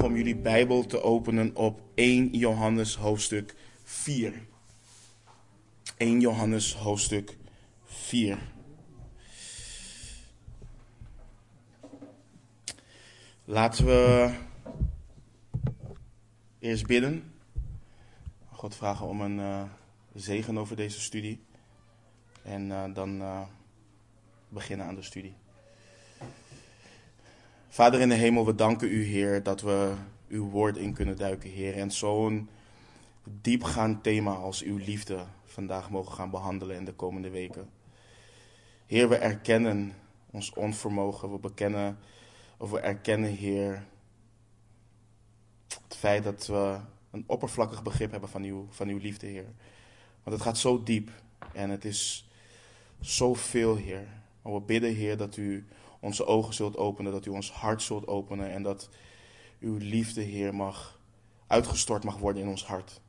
vragen om jullie Bijbel te openen op 1 Johannes hoofdstuk 4. 1 Johannes hoofdstuk 4. Laten we eerst bidden. God vragen om een uh, zegen over deze studie. En uh, dan uh, beginnen aan de studie. Vader in de hemel, we danken u, Heer, dat we uw woord in kunnen duiken, Heer. En zo'n diepgaand thema als uw liefde vandaag mogen gaan behandelen in de komende weken. Heer, we erkennen ons onvermogen. We bekennen, of we erkennen, Heer, het feit dat we een oppervlakkig begrip hebben van uw, van uw liefde, Heer. Want het gaat zo diep en het is zoveel, Heer. Maar we bidden, Heer, dat u onze ogen zult openen, dat u ons hart zult openen en dat uw liefde, Heer, mag uitgestort mag worden in ons hart.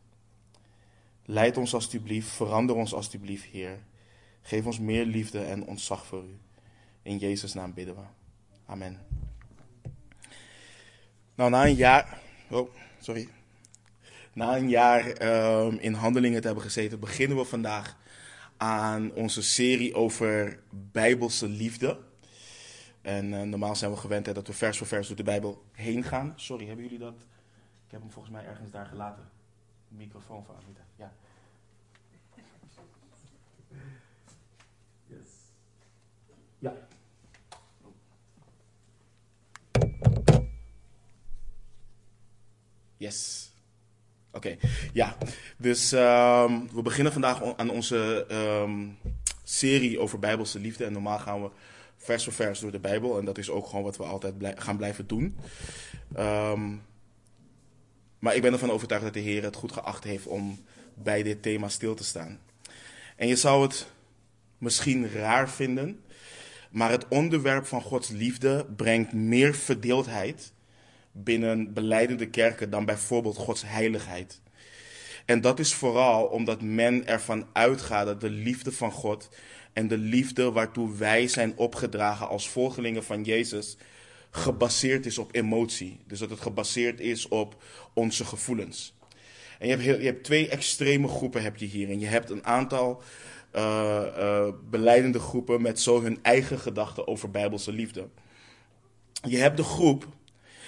Leid ons alstublieft, verander ons alstublieft, Heer. Geef ons meer liefde en ontzag voor u. In Jezus' naam bidden we. Amen. Nou, na een jaar. Oh, sorry. Na een jaar um, in handelingen te hebben gezeten, beginnen we vandaag aan onze serie over Bijbelse liefde. En uh, normaal zijn we gewend hè, dat we vers voor vers door de Bijbel heen gaan. Sorry, hebben jullie dat? Ik heb hem volgens mij ergens daar gelaten. Microfoon van Anita. Ja. Yes. Ja. Yes. Oké, okay. ja. Dus um, we beginnen vandaag aan onze um, serie over Bijbelse liefde. En normaal gaan we vers voor vers door de Bijbel. En dat is ook gewoon wat we altijd gaan blijven doen. Um, maar ik ben ervan overtuigd dat de Heer het goed geacht heeft om bij dit thema stil te staan. En je zou het misschien raar vinden, maar het onderwerp van Gods liefde brengt meer verdeeldheid binnen beleidende kerken dan bijvoorbeeld Gods heiligheid. En dat is vooral omdat men ervan uitgaat dat de liefde van God en de liefde waartoe wij zijn opgedragen als volgelingen van Jezus gebaseerd is op emotie. Dus dat het gebaseerd is op onze gevoelens. En je hebt, je hebt twee extreme groepen heb je hier. En je hebt een aantal uh, beleidende groepen met zo hun eigen gedachten over bijbelse liefde. Je hebt de groep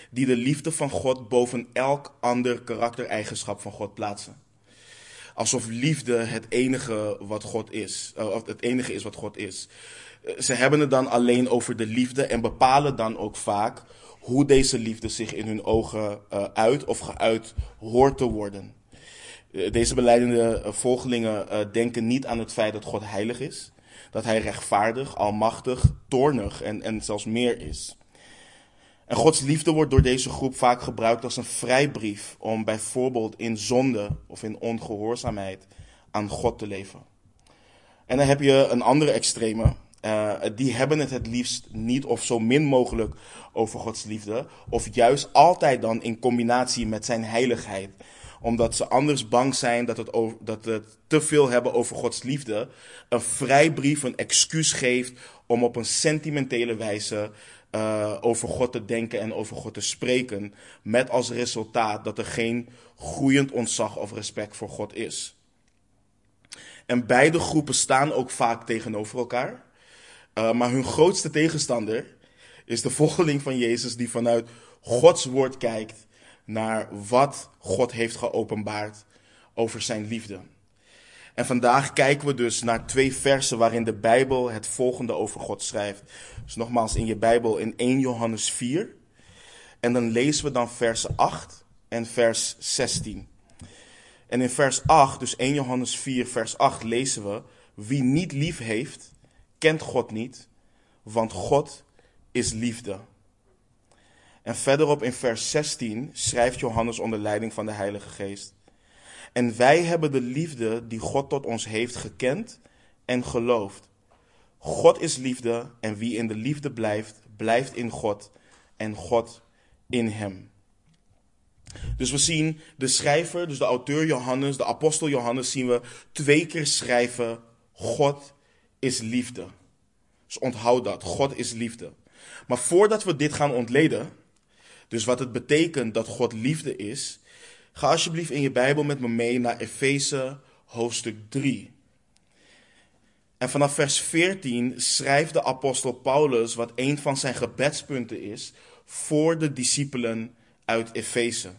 die de liefde van God boven elk ander karaktereigenschap van God plaatsen. Alsof liefde het enige wat God is, uh, of het enige is wat God is. Ze hebben het dan alleen over de liefde en bepalen dan ook vaak hoe deze liefde zich in hun ogen uh, uit of geuit hoort te worden. Deze beleidende volgelingen denken niet aan het feit dat God heilig is, dat hij rechtvaardig, almachtig, toornig en, en zelfs meer is. En Gods liefde wordt door deze groep vaak gebruikt als een vrijbrief om bijvoorbeeld in zonde of in ongehoorzaamheid aan God te leven. En dan heb je een andere extreme, uh, die hebben het het liefst niet of zo min mogelijk over Gods liefde. Of juist altijd dan in combinatie met zijn heiligheid. Omdat ze anders bang zijn dat het, dat het te veel hebben over Gods liefde. Een vrijbrief, een excuus geeft om op een sentimentele wijze uh, over God te denken en over God te spreken. Met als resultaat dat er geen groeiend ontzag of respect voor God is. En beide groepen staan ook vaak tegenover elkaar. Uh, maar hun grootste tegenstander is de volgeling van Jezus die vanuit Gods woord kijkt naar wat God heeft geopenbaard over zijn liefde. En vandaag kijken we dus naar twee versen waarin de Bijbel het volgende over God schrijft. Dus nogmaals in je Bijbel in 1 Johannes 4. En dan lezen we dan versen 8 en vers 16. En in vers 8, dus 1 Johannes 4, vers 8, lezen we: Wie niet lief heeft, kent God niet, want God is liefde. En verderop in vers 16 schrijft Johannes onder leiding van de Heilige Geest. En wij hebben de liefde die God tot ons heeft gekend en geloofd. God is liefde en wie in de liefde blijft, blijft in God en God in hem. Dus we zien de schrijver, dus de auteur Johannes, de apostel Johannes, zien we twee keer schrijven: God is liefde. Dus onthoud dat. God is liefde. Maar voordat we dit gaan ontleden, Dus wat het betekent dat God liefde is. Ga alsjeblieft in je Bijbel met me mee naar Efeze hoofdstuk 3. En vanaf vers 14 schrijft de apostel Paulus wat een van zijn gebedspunten is voor de discipelen uit Efeze.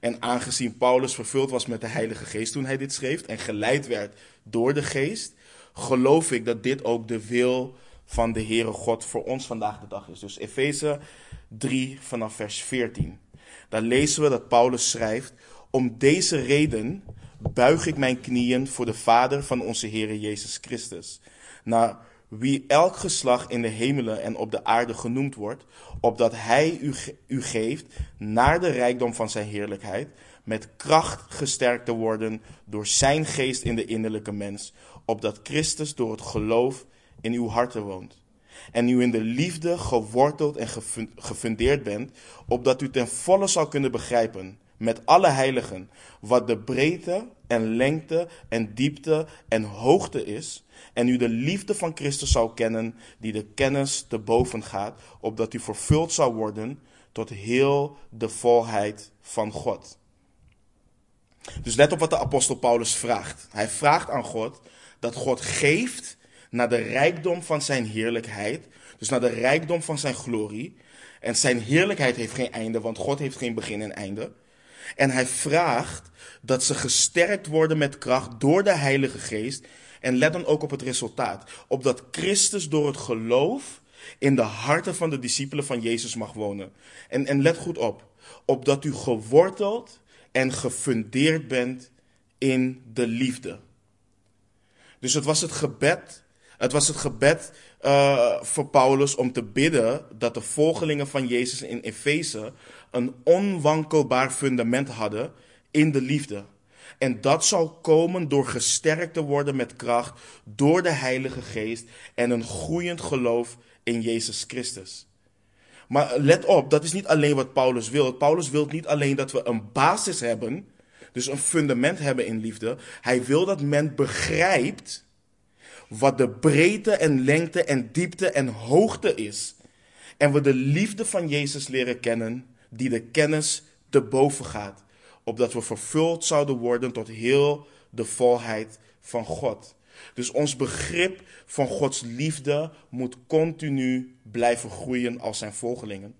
En aangezien Paulus vervuld was met de Heilige Geest toen hij dit schreef en geleid werd door de Geest, geloof ik dat dit ook de wil van de Heere God voor ons vandaag de dag is. Dus Efeze 3 vanaf vers 14. Daar lezen we dat Paulus schrijft: Om deze reden buig ik mijn knieën voor de Vader van onze Heere Jezus Christus, naar wie elk geslacht in de hemelen en op de aarde genoemd wordt, opdat Hij u, u geeft naar de rijkdom van Zijn heerlijkheid, met kracht gesterkt te worden door Zijn geest in de innerlijke mens, opdat Christus door het geloof in uw harten woont. En u in de liefde geworteld en gefundeerd bent, opdat u ten volle zal kunnen begrijpen, met alle heiligen, wat de breedte en lengte en diepte en hoogte is, en u de liefde van Christus zou kennen, die de kennis te boven gaat, opdat u vervuld zou worden tot heel de volheid van God. Dus let op wat de apostel Paulus vraagt. Hij vraagt aan God dat God geeft naar de rijkdom van zijn heerlijkheid, dus naar de rijkdom van zijn glorie. En zijn heerlijkheid heeft geen einde, want God heeft geen begin en einde. En hij vraagt dat ze gesterkt worden met kracht door de Heilige Geest. En let dan ook op het resultaat. Opdat Christus door het geloof in de harten van de discipelen van Jezus mag wonen. En, en let goed op. Opdat u geworteld en gefundeerd bent in de liefde. Dus het was het gebed. Het was het gebed uh, voor Paulus om te bidden dat de volgelingen van Jezus in Efeze een onwankelbaar fundament hadden in de liefde. En dat zal komen door gesterkt te worden met kracht door de Heilige Geest en een groeiend geloof in Jezus Christus. Maar let op, dat is niet alleen wat Paulus wil. Paulus wil niet alleen dat we een basis hebben, dus een fundament hebben in liefde. Hij wil dat men begrijpt wat de breedte en lengte en diepte en hoogte is. En we de liefde van Jezus leren kennen, die de kennis te boven gaat opdat we vervuld zouden worden tot heel de volheid van God. Dus ons begrip van Gods liefde moet continu blijven groeien als zijn volgelingen.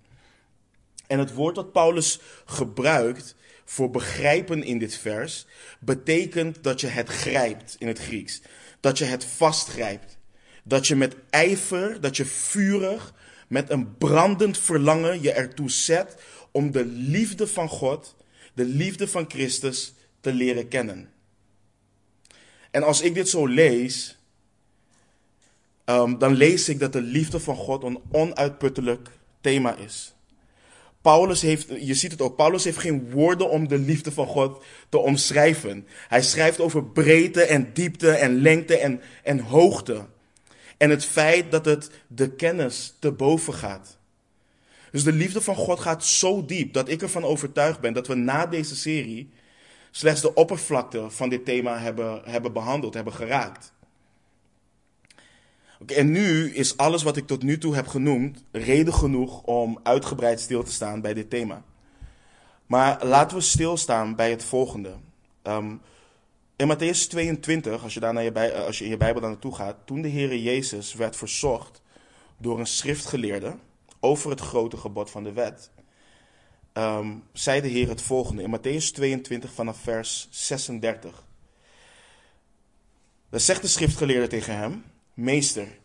En het woord dat Paulus gebruikt voor begrijpen in dit vers betekent dat je het grijpt in het Grieks. Dat je het vastgrijpt. Dat je met ijver, dat je vurig, met een brandend verlangen je ertoe zet om de liefde van God de liefde van Christus te leren kennen. En als ik dit zo lees, um, dan lees ik dat de liefde van God een onuitputtelijk thema is. Paulus heeft, je ziet het ook, Paulus heeft geen woorden om de liefde van God te omschrijven. Hij schrijft over breedte en diepte en lengte en, en hoogte. En het feit dat het de kennis te boven gaat. Dus de liefde van God gaat zo diep dat ik ervan overtuigd ben dat we na deze serie slechts de oppervlakte van dit thema hebben, hebben behandeld, hebben geraakt. En nu is alles wat ik tot nu toe heb genoemd reden genoeg om uitgebreid stil te staan bij dit thema. Maar laten we stilstaan bij het volgende. Um, in Matthäus 22, als je, daar naar je, als je in je Bijbel naartoe gaat, toen de Heer Jezus werd verzocht door een schriftgeleerde over het grote gebod van de wet, um, zei de Heer het volgende in Matthäus 22 vanaf vers 36. Dan zegt de schriftgeleerde tegen hem, Meester,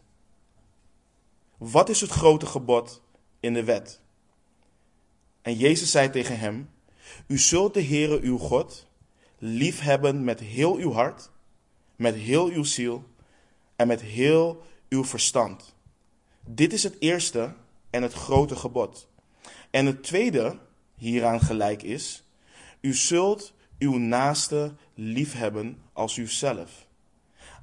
wat is het grote gebod in de wet? En Jezus zei tegen hem, U zult de Heere uw God liefhebben met heel uw hart, met heel uw ziel en met heel uw verstand. Dit is het eerste en het grote gebod. En het tweede hieraan gelijk is: U zult uw naaste liefhebben als uzelf.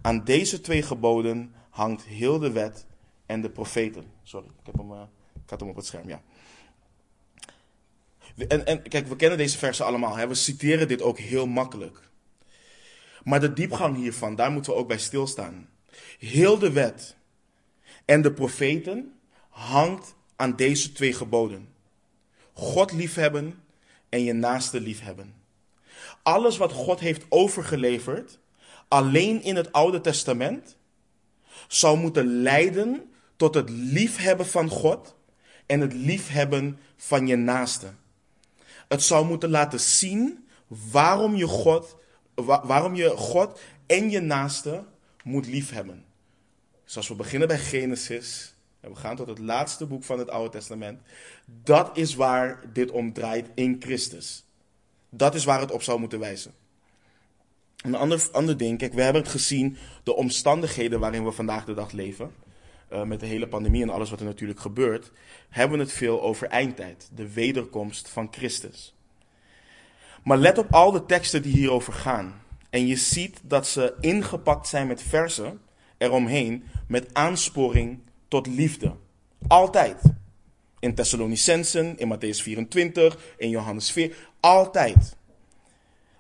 Aan deze twee geboden hangt heel de wet en de profeten. Sorry, ik, heb hem, uh, ik had hem op het scherm, ja. En, en kijk, we kennen deze versen allemaal. Hè? We citeren dit ook heel makkelijk. Maar de diepgang hiervan, daar moeten we ook bij stilstaan. Heel de wet en de profeten hangt aan deze twee geboden. God liefhebben en je naaste liefhebben. Alles wat God heeft overgeleverd, alleen in het Oude Testament, zou moeten leiden tot het liefhebben van God en het liefhebben van je naaste. Het zou moeten laten zien waarom je God, waarom je God en je naaste moet liefhebben. Dus als we beginnen bij Genesis en we gaan tot het laatste boek van het Oude Testament, dat is waar dit om draait in Christus. Dat is waar het op zou moeten wijzen. Een ander, ander ding, kijk, we hebben het gezien, de omstandigheden waarin we vandaag de dag leven, uh, met de hele pandemie en alles wat er natuurlijk gebeurt, hebben we het veel over eindtijd, de wederkomst van Christus. Maar let op al de teksten die hierover gaan. En je ziet dat ze ingepakt zijn met versen eromheen met aansporing tot liefde. Altijd. In Thessalonicensen, in Matthäus 24, in Johannes 4. Altijd.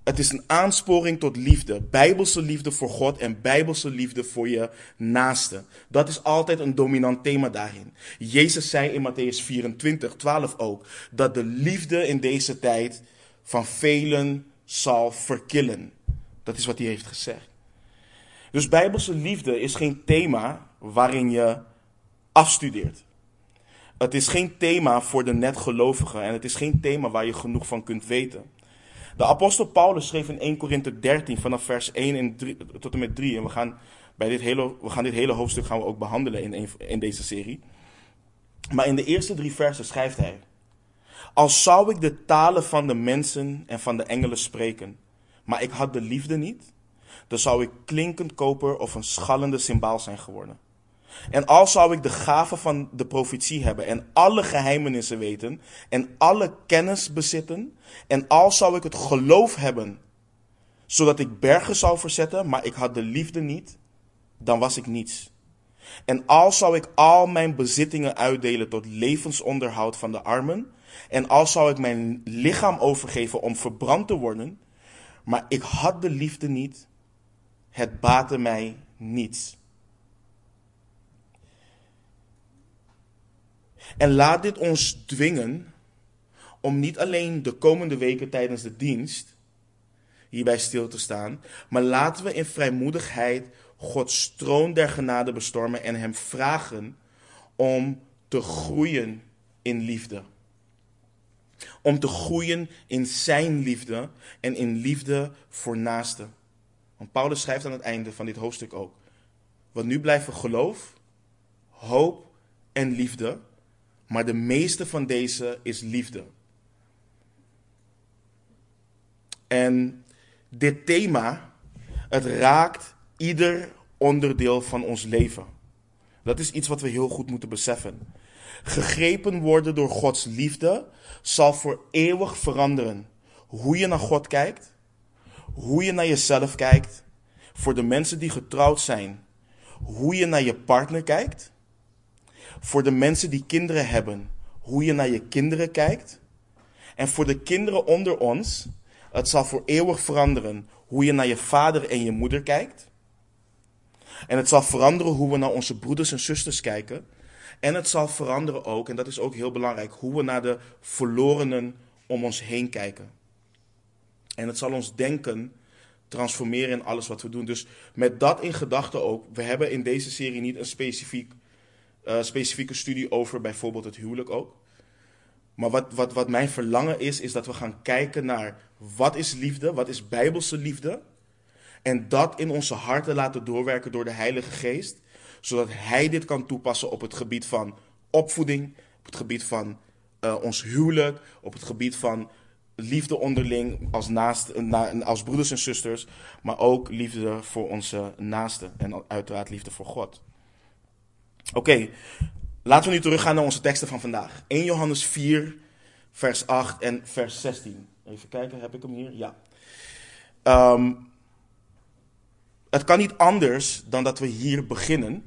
Het is een aansporing tot liefde. Bijbelse liefde voor God en bijbelse liefde voor je naaste. Dat is altijd een dominant thema daarin. Jezus zei in Matthäus 24, 12 ook, dat de liefde in deze tijd van velen zal verkillen. Dat is wat hij heeft gezegd. Dus bijbelse liefde is geen thema waarin je afstudeert. Het is geen thema voor de netgelovigen en het is geen thema waar je genoeg van kunt weten. De apostel Paulus schreef in 1 Korinthe 13 vanaf vers 1 en 3, tot en met 3. En we gaan, bij dit hele, we gaan dit hele hoofdstuk gaan we ook behandelen in, in deze serie. Maar in de eerste drie versen schrijft hij. Als zou ik de talen van de mensen en van de engelen spreken, maar ik had de liefde niet, dan zou ik klinkend koper of een schallende symbaal zijn geworden. En al zou ik de gave van de profetie hebben en alle geheimenissen weten en alle kennis bezitten en al zou ik het geloof hebben, zodat ik bergen zou verzetten, maar ik had de liefde niet, dan was ik niets. En al zou ik al mijn bezittingen uitdelen tot levensonderhoud van de armen, en al zou ik mijn lichaam overgeven om verbrand te worden, maar ik had de liefde niet, het baatte mij niets. En laat dit ons dwingen om niet alleen de komende weken tijdens de dienst hierbij stil te staan, maar laten we in vrijmoedigheid Gods troon der genade bestormen en Hem vragen om te groeien in liefde. Om te groeien in Zijn liefde en in liefde voor naasten. Want Paulus schrijft aan het einde van dit hoofdstuk ook. Want nu blijven geloof, hoop en liefde. Maar de meeste van deze is liefde. En dit thema, het raakt ieder onderdeel van ons leven. Dat is iets wat we heel goed moeten beseffen. Gegrepen worden door Gods liefde zal voor eeuwig veranderen hoe je naar God kijkt, hoe je naar jezelf kijkt, voor de mensen die getrouwd zijn, hoe je naar je partner kijkt, voor de mensen die kinderen hebben, hoe je naar je kinderen kijkt, en voor de kinderen onder ons, het zal voor eeuwig veranderen hoe je naar je vader en je moeder kijkt. En het zal veranderen hoe we naar onze broeders en zusters kijken. En het zal veranderen ook, en dat is ook heel belangrijk, hoe we naar de verlorenen om ons heen kijken. En het zal ons denken transformeren in alles wat we doen. Dus met dat in gedachten ook, we hebben in deze serie niet een specifiek, uh, specifieke studie over bijvoorbeeld het huwelijk ook. Maar wat, wat, wat mijn verlangen is, is dat we gaan kijken naar wat is liefde, wat is bijbelse liefde. En dat in onze harten laten doorwerken door de Heilige Geest. Zodat Hij dit kan toepassen op het gebied van opvoeding, op het gebied van uh, ons huwelijk, op het gebied van liefde onderling als, naast, als broeders en zusters, maar ook liefde voor onze naasten en uiteraard liefde voor God. Oké, laten we nu teruggaan naar onze teksten van vandaag. 1 Johannes 4, vers 8 en vers 16. Even kijken, heb ik hem hier? Ja. Um, het kan niet anders dan dat we hier beginnen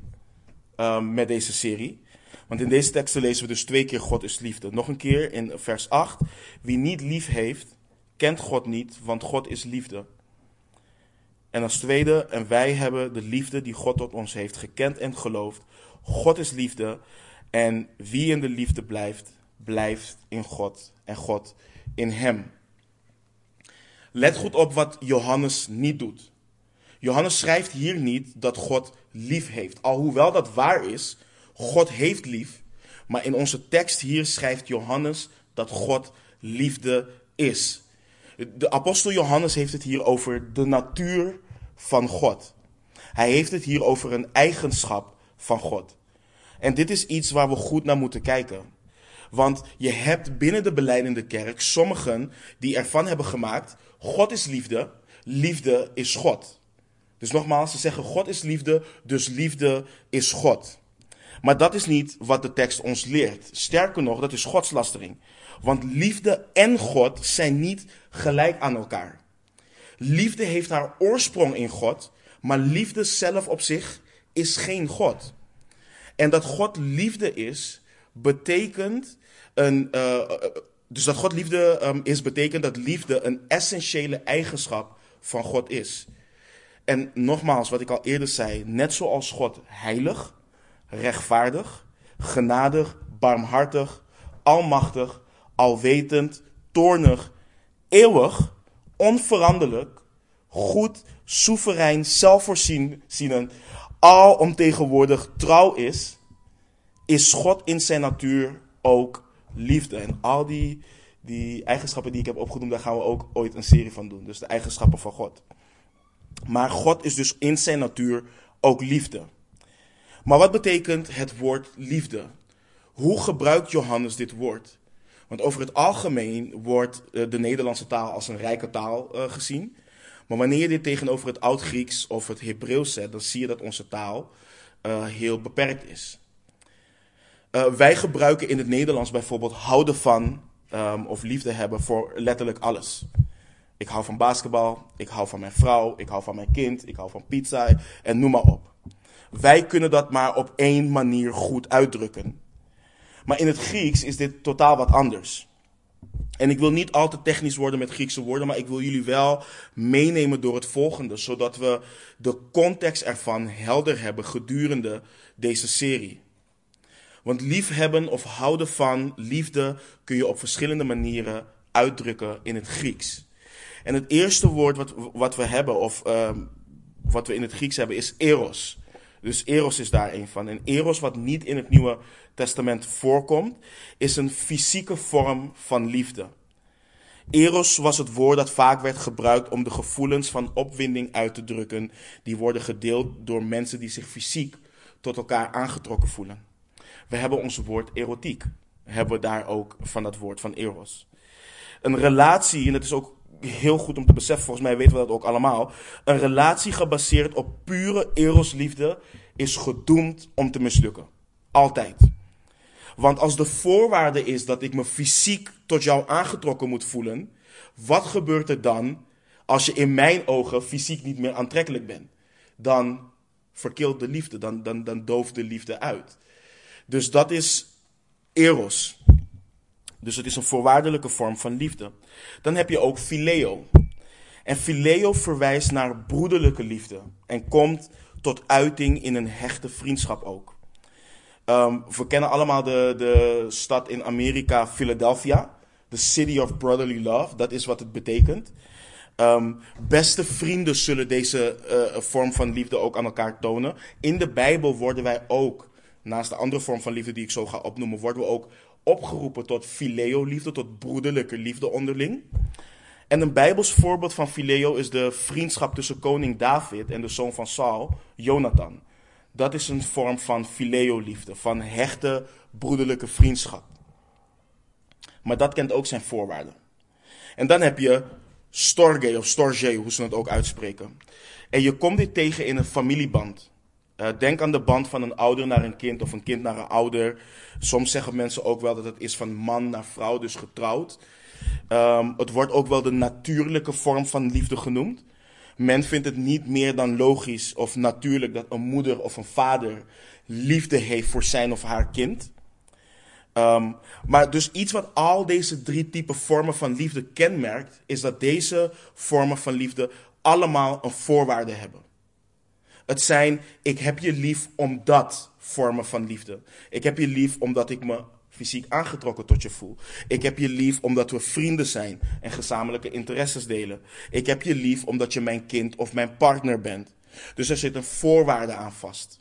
um, met deze serie. Want in deze teksten lezen we dus twee keer God is liefde. Nog een keer in vers 8. Wie niet lief heeft, kent God niet, want God is liefde. En als tweede, en wij hebben de liefde die God tot ons heeft gekend en geloofd. God is liefde en wie in de liefde blijft, blijft in God en God in hem. Let goed op wat Johannes niet doet. Johannes schrijft hier niet dat God lief heeft. Alhoewel dat waar is, God heeft lief. Maar in onze tekst hier schrijft Johannes dat God liefde is. De apostel Johannes heeft het hier over de natuur van God. Hij heeft het hier over een eigenschap van God. En dit is iets waar we goed naar moeten kijken. Want je hebt binnen de beleidende kerk sommigen die ervan hebben gemaakt: God is liefde, liefde is God. Dus nogmaals, ze zeggen God is liefde, dus liefde is God. Maar dat is niet wat de tekst ons leert. Sterker nog, dat is godslastering. Want liefde en God zijn niet gelijk aan elkaar. Liefde heeft haar oorsprong in God, maar liefde zelf op zich is geen God. En dat God liefde is, betekent een. Uh, dus dat God liefde um, is, betekent dat liefde een essentiële eigenschap van God is. En nogmaals, wat ik al eerder zei, net zoals God heilig, rechtvaardig, genadig, barmhartig, almachtig, alwetend, toornig, eeuwig, onveranderlijk, goed, soeverein, zelfvoorzienend, alomtegenwoordig trouw is, is God in zijn natuur ook liefde. En al die, die eigenschappen die ik heb opgenoemd, daar gaan we ook ooit een serie van doen. Dus de eigenschappen van God. Maar God is dus in zijn natuur ook liefde. Maar wat betekent het woord liefde? Hoe gebruikt Johannes dit woord? Want over het algemeen wordt eh, de Nederlandse taal als een rijke taal uh, gezien. Maar wanneer je dit tegenover het Oud-Grieks of het Hebreeuws zet, dan zie je dat onze taal uh, heel beperkt is. wij gebruiken in het Nederlands bijvoorbeeld houden van um, of liefde hebben voor letterlijk alles. Ik hou van basketbal, ik hou van mijn vrouw, ik hou van mijn kind, ik hou van pizza en noem maar op. Wij kunnen dat maar op één manier goed uitdrukken. Maar in het Grieks is dit totaal wat anders. En ik wil niet al te technisch worden met Griekse woorden, maar ik wil jullie wel meenemen door het volgende, zodat we de context ervan helder hebben gedurende deze serie. Want liefhebben of houden van liefde kun je op verschillende manieren uitdrukken in het Grieks. En het eerste woord wat, wat we hebben, of uh, wat we in het Grieks hebben, is eros. Dus eros is daar een van. En eros, wat niet in het Nieuwe Testament voorkomt, is een fysieke vorm van liefde. Eros was het woord dat vaak werd gebruikt om de gevoelens van opwinding uit te drukken, die worden gedeeld door mensen die zich fysiek tot elkaar aangetrokken voelen. We hebben ons woord erotiek, hebben we daar ook van dat woord van eros. Een relatie, en dat is ook heel goed om te beseffen, volgens mij weten we dat ook allemaal. Een relatie gebaseerd op pure erosliefde is gedoemd om te mislukken. Altijd. Want als de voorwaarde is dat ik me fysiek tot jou aangetrokken moet voelen, wat gebeurt er dan als je in mijn ogen fysiek niet meer aantrekkelijk bent? Dan verkilt de liefde, dan, dan, dan dooft de liefde uit. Dus dat is eros. Dus het is een voorwaardelijke vorm van liefde. Dan heb je ook phileo. En phileo verwijst naar broederlijke liefde en komt tot uiting in een hechte vriendschap ook. Um, we kennen allemaal de, de stad in Amerika, Philadelphia. The City of Brotherly Love, dat is wat het betekent. Um, beste vrienden zullen deze uh, vorm van liefde ook aan elkaar tonen. In de Bijbel worden wij ook, naast de andere vorm van liefde die ik zo ga opnoemen, worden we ook opgeroepen tot phileo-liefde, tot broederlijke liefde onderling. En een bijbels voorbeeld van phileo is de vriendschap tussen koning David en de zoon van Saul, Jonathan. Dat is een vorm van phileo-liefde, van hechte broederlijke vriendschap. Maar dat kent ook zijn voorwaarden. En dan heb je storge of storge, hoe ze het ook uitspreken. En je komt dit tegen in een familieband. Uh, denk aan de band van een ouder naar een kind of een kind naar een ouder. Soms zeggen mensen ook wel dat het is van man naar vrouw, dus getrouwd. Um, het wordt ook wel de natuurlijke vorm van liefde genoemd. Men vindt het niet meer dan logisch of natuurlijk dat een moeder of een vader liefde heeft voor zijn of haar kind. Um, maar dus iets wat al deze drie typen vormen van liefde kenmerkt, is dat deze vormen van liefde allemaal een voorwaarde hebben. Het zijn, ik heb je lief omdat vormen van liefde. Ik heb je lief omdat ik me fysiek aangetrokken tot je voel. Ik heb je lief omdat we vrienden zijn en gezamenlijke interesses delen. Ik heb je lief omdat je mijn kind of mijn partner bent. Dus er zit een voorwaarde aan vast.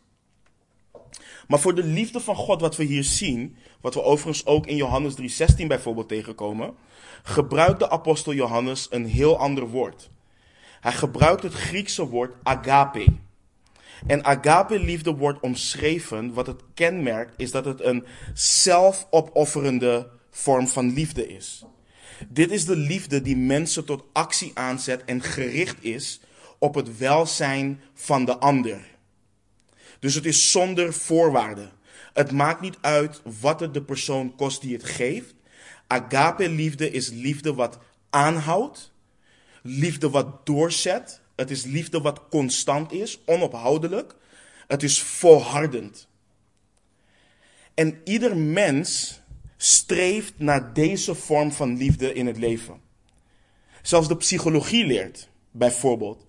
Maar voor de liefde van God, wat we hier zien, wat we overigens ook in Johannes 3:16 bijvoorbeeld tegenkomen, gebruikt de apostel Johannes een heel ander woord. Hij gebruikt het Griekse woord agape. En agape-liefde wordt omschreven, wat het kenmerkt, is dat het een zelfopofferende vorm van liefde is. Dit is de liefde die mensen tot actie aanzet en gericht is op het welzijn van de ander. Dus het is zonder voorwaarden. Het maakt niet uit wat het de persoon kost die het geeft. Agape-liefde is liefde wat aanhoudt, liefde wat doorzet, het is liefde wat constant is, onophoudelijk. Het is volhardend. En ieder mens streeft naar deze vorm van liefde in het leven. Zelfs de psychologie leert, bijvoorbeeld,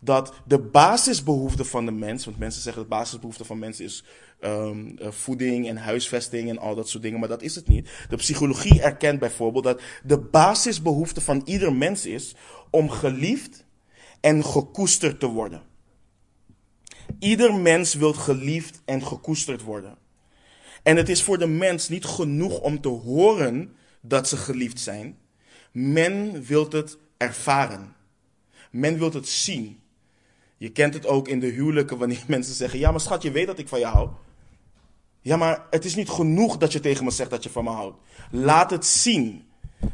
dat de basisbehoefte van de mens, want mensen zeggen dat de basisbehoefte van mensen is um, voeding en huisvesting en al dat soort dingen, maar dat is het niet. De psychologie erkent bijvoorbeeld dat de basisbehoefte van ieder mens is om geliefd en gekoesterd te worden. Ieder mens wil geliefd en gekoesterd worden. En het is voor de mens niet genoeg om te horen dat ze geliefd zijn. Men wil het ervaren. Men wil het zien. Je kent het ook in de huwelijken wanneer mensen zeggen: Ja, maar schat, je weet dat ik van je hou. Ja, maar het is niet genoeg dat je tegen me zegt dat je van me houdt. Laat het zien.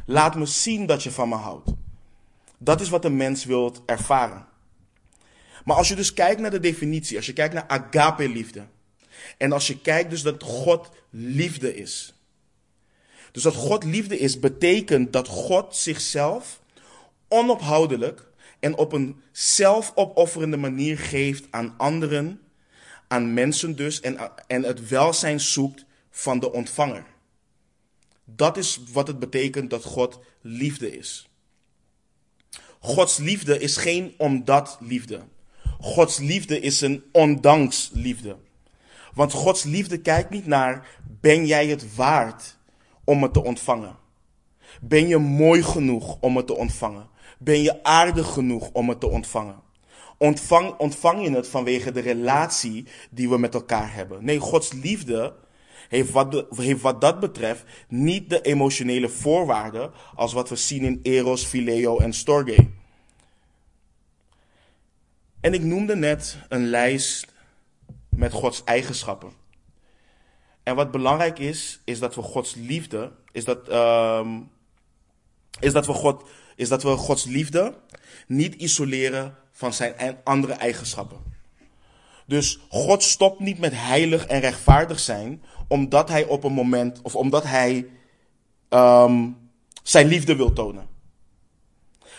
Laat me zien dat je van me houdt. Dat is wat een mens wil ervaren. Maar als je dus kijkt naar de definitie, als je kijkt naar agape-liefde. En als je kijkt dus dat God liefde is. Dus dat God liefde is, betekent dat God zichzelf onophoudelijk en op een zelfopofferende manier geeft aan anderen, aan mensen dus, en, en het welzijn zoekt van de ontvanger. Dat is wat het betekent dat God liefde is. Gods liefde is geen omdat liefde. Gods liefde is een ondanks liefde. Want Gods liefde kijkt niet naar, ben jij het waard om het te ontvangen? Ben je mooi genoeg om het te ontvangen? Ben je aardig genoeg om het te ontvangen? Ontvang, ontvang je het vanwege de relatie die we met elkaar hebben? Nee, Gods liefde heeft wat, heeft wat dat betreft niet de emotionele voorwaarden als wat we zien in Eros, Phileo en Storge. En ik noemde net een lijst met Gods eigenschappen. En wat belangrijk is, is dat we Gods liefde, is dat, um, is dat, God, is dat we Gods liefde niet isoleren van zijn andere eigenschappen. Dus God stopt niet met heilig en rechtvaardig zijn, omdat hij op een moment, of omdat hij um, zijn liefde wil tonen.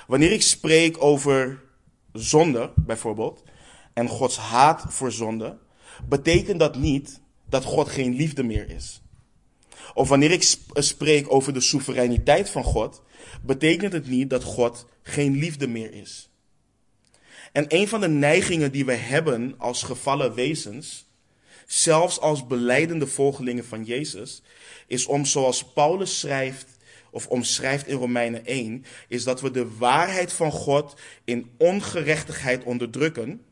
Wanneer ik spreek over zonde, bijvoorbeeld, en Gods haat voor zonde, betekent dat niet dat God geen liefde meer is. Of wanneer ik spreek over de soevereiniteit van God, betekent het niet dat God geen liefde meer is. En een van de neigingen die we hebben als gevallen wezens, zelfs als beleidende volgelingen van Jezus, is om zoals Paulus schrijft of omschrijft in Romeinen 1, is dat we de waarheid van God in ongerechtigheid onderdrukken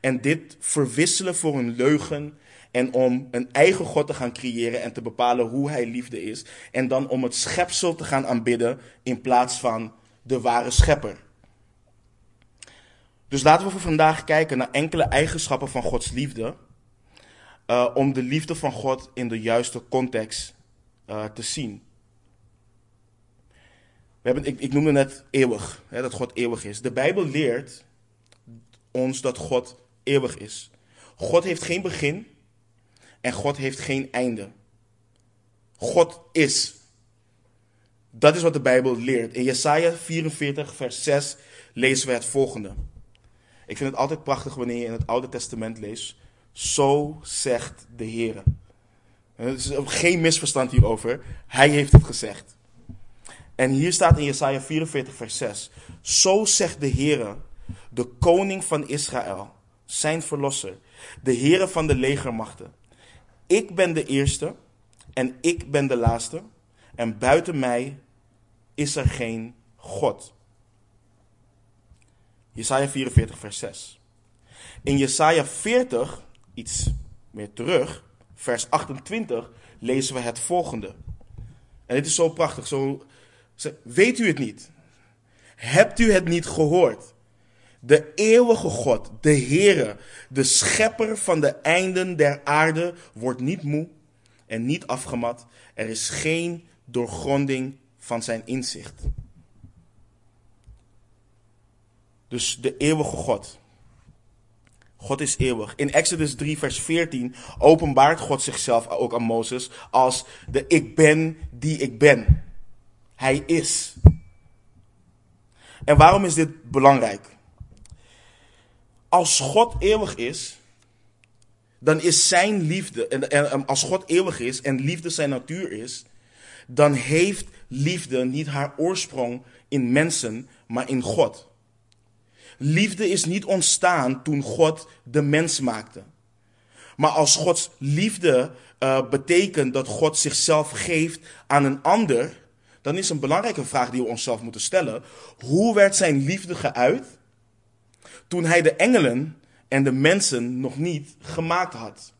en dit verwisselen voor een leugen en om een eigen God te gaan creëren en te bepalen hoe hij liefde is en dan om het schepsel te gaan aanbidden in plaats van de ware schepper. Dus laten we voor vandaag kijken naar enkele eigenschappen van Gods liefde. Uh, om de liefde van God in de juiste context uh, te zien. We hebben, ik, ik noemde net eeuwig, hè, dat God eeuwig is. De Bijbel leert ons dat God eeuwig is. God heeft geen begin en God heeft geen einde. God is. Dat is wat de Bijbel leert. In Jesaja 44, vers 6 lezen we het volgende. Ik vind het altijd prachtig wanneer je in het Oude Testament leest. Zo zegt de Heer. Er is geen misverstand hierover. Hij heeft het gezegd. En hier staat in Jesaja 44, vers 6. Zo zegt de Heere, de koning van Israël, zijn verlosser, de Heere van de legermachten. Ik ben de eerste en ik ben de laatste. En buiten mij is er geen God. Jesaja 44, vers 6. In Jesaja 40, iets meer terug, vers 28, lezen we het volgende. En dit is zo prachtig. Zo, weet u het niet? Hebt u het niet gehoord? De eeuwige God, de Heere, de schepper van de einden der aarde, wordt niet moe en niet afgemat. Er is geen doorgronding van zijn inzicht. Dus de eeuwige God. God is eeuwig. In Exodus 3, vers 14 openbaart God zichzelf ook aan Mozes als de ik ben die ik ben. Hij is. En waarom is dit belangrijk? Als God eeuwig is, dan is zijn liefde, en, als God eeuwig is en liefde zijn natuur is, dan heeft liefde niet haar oorsprong in mensen, maar in God. Liefde is niet ontstaan toen God de mens maakte. Maar als Gods liefde uh, betekent dat God zichzelf geeft aan een ander, dan is een belangrijke vraag die we onszelf moeten stellen. Hoe werd zijn liefde geuit toen hij de engelen en de mensen nog niet gemaakt had?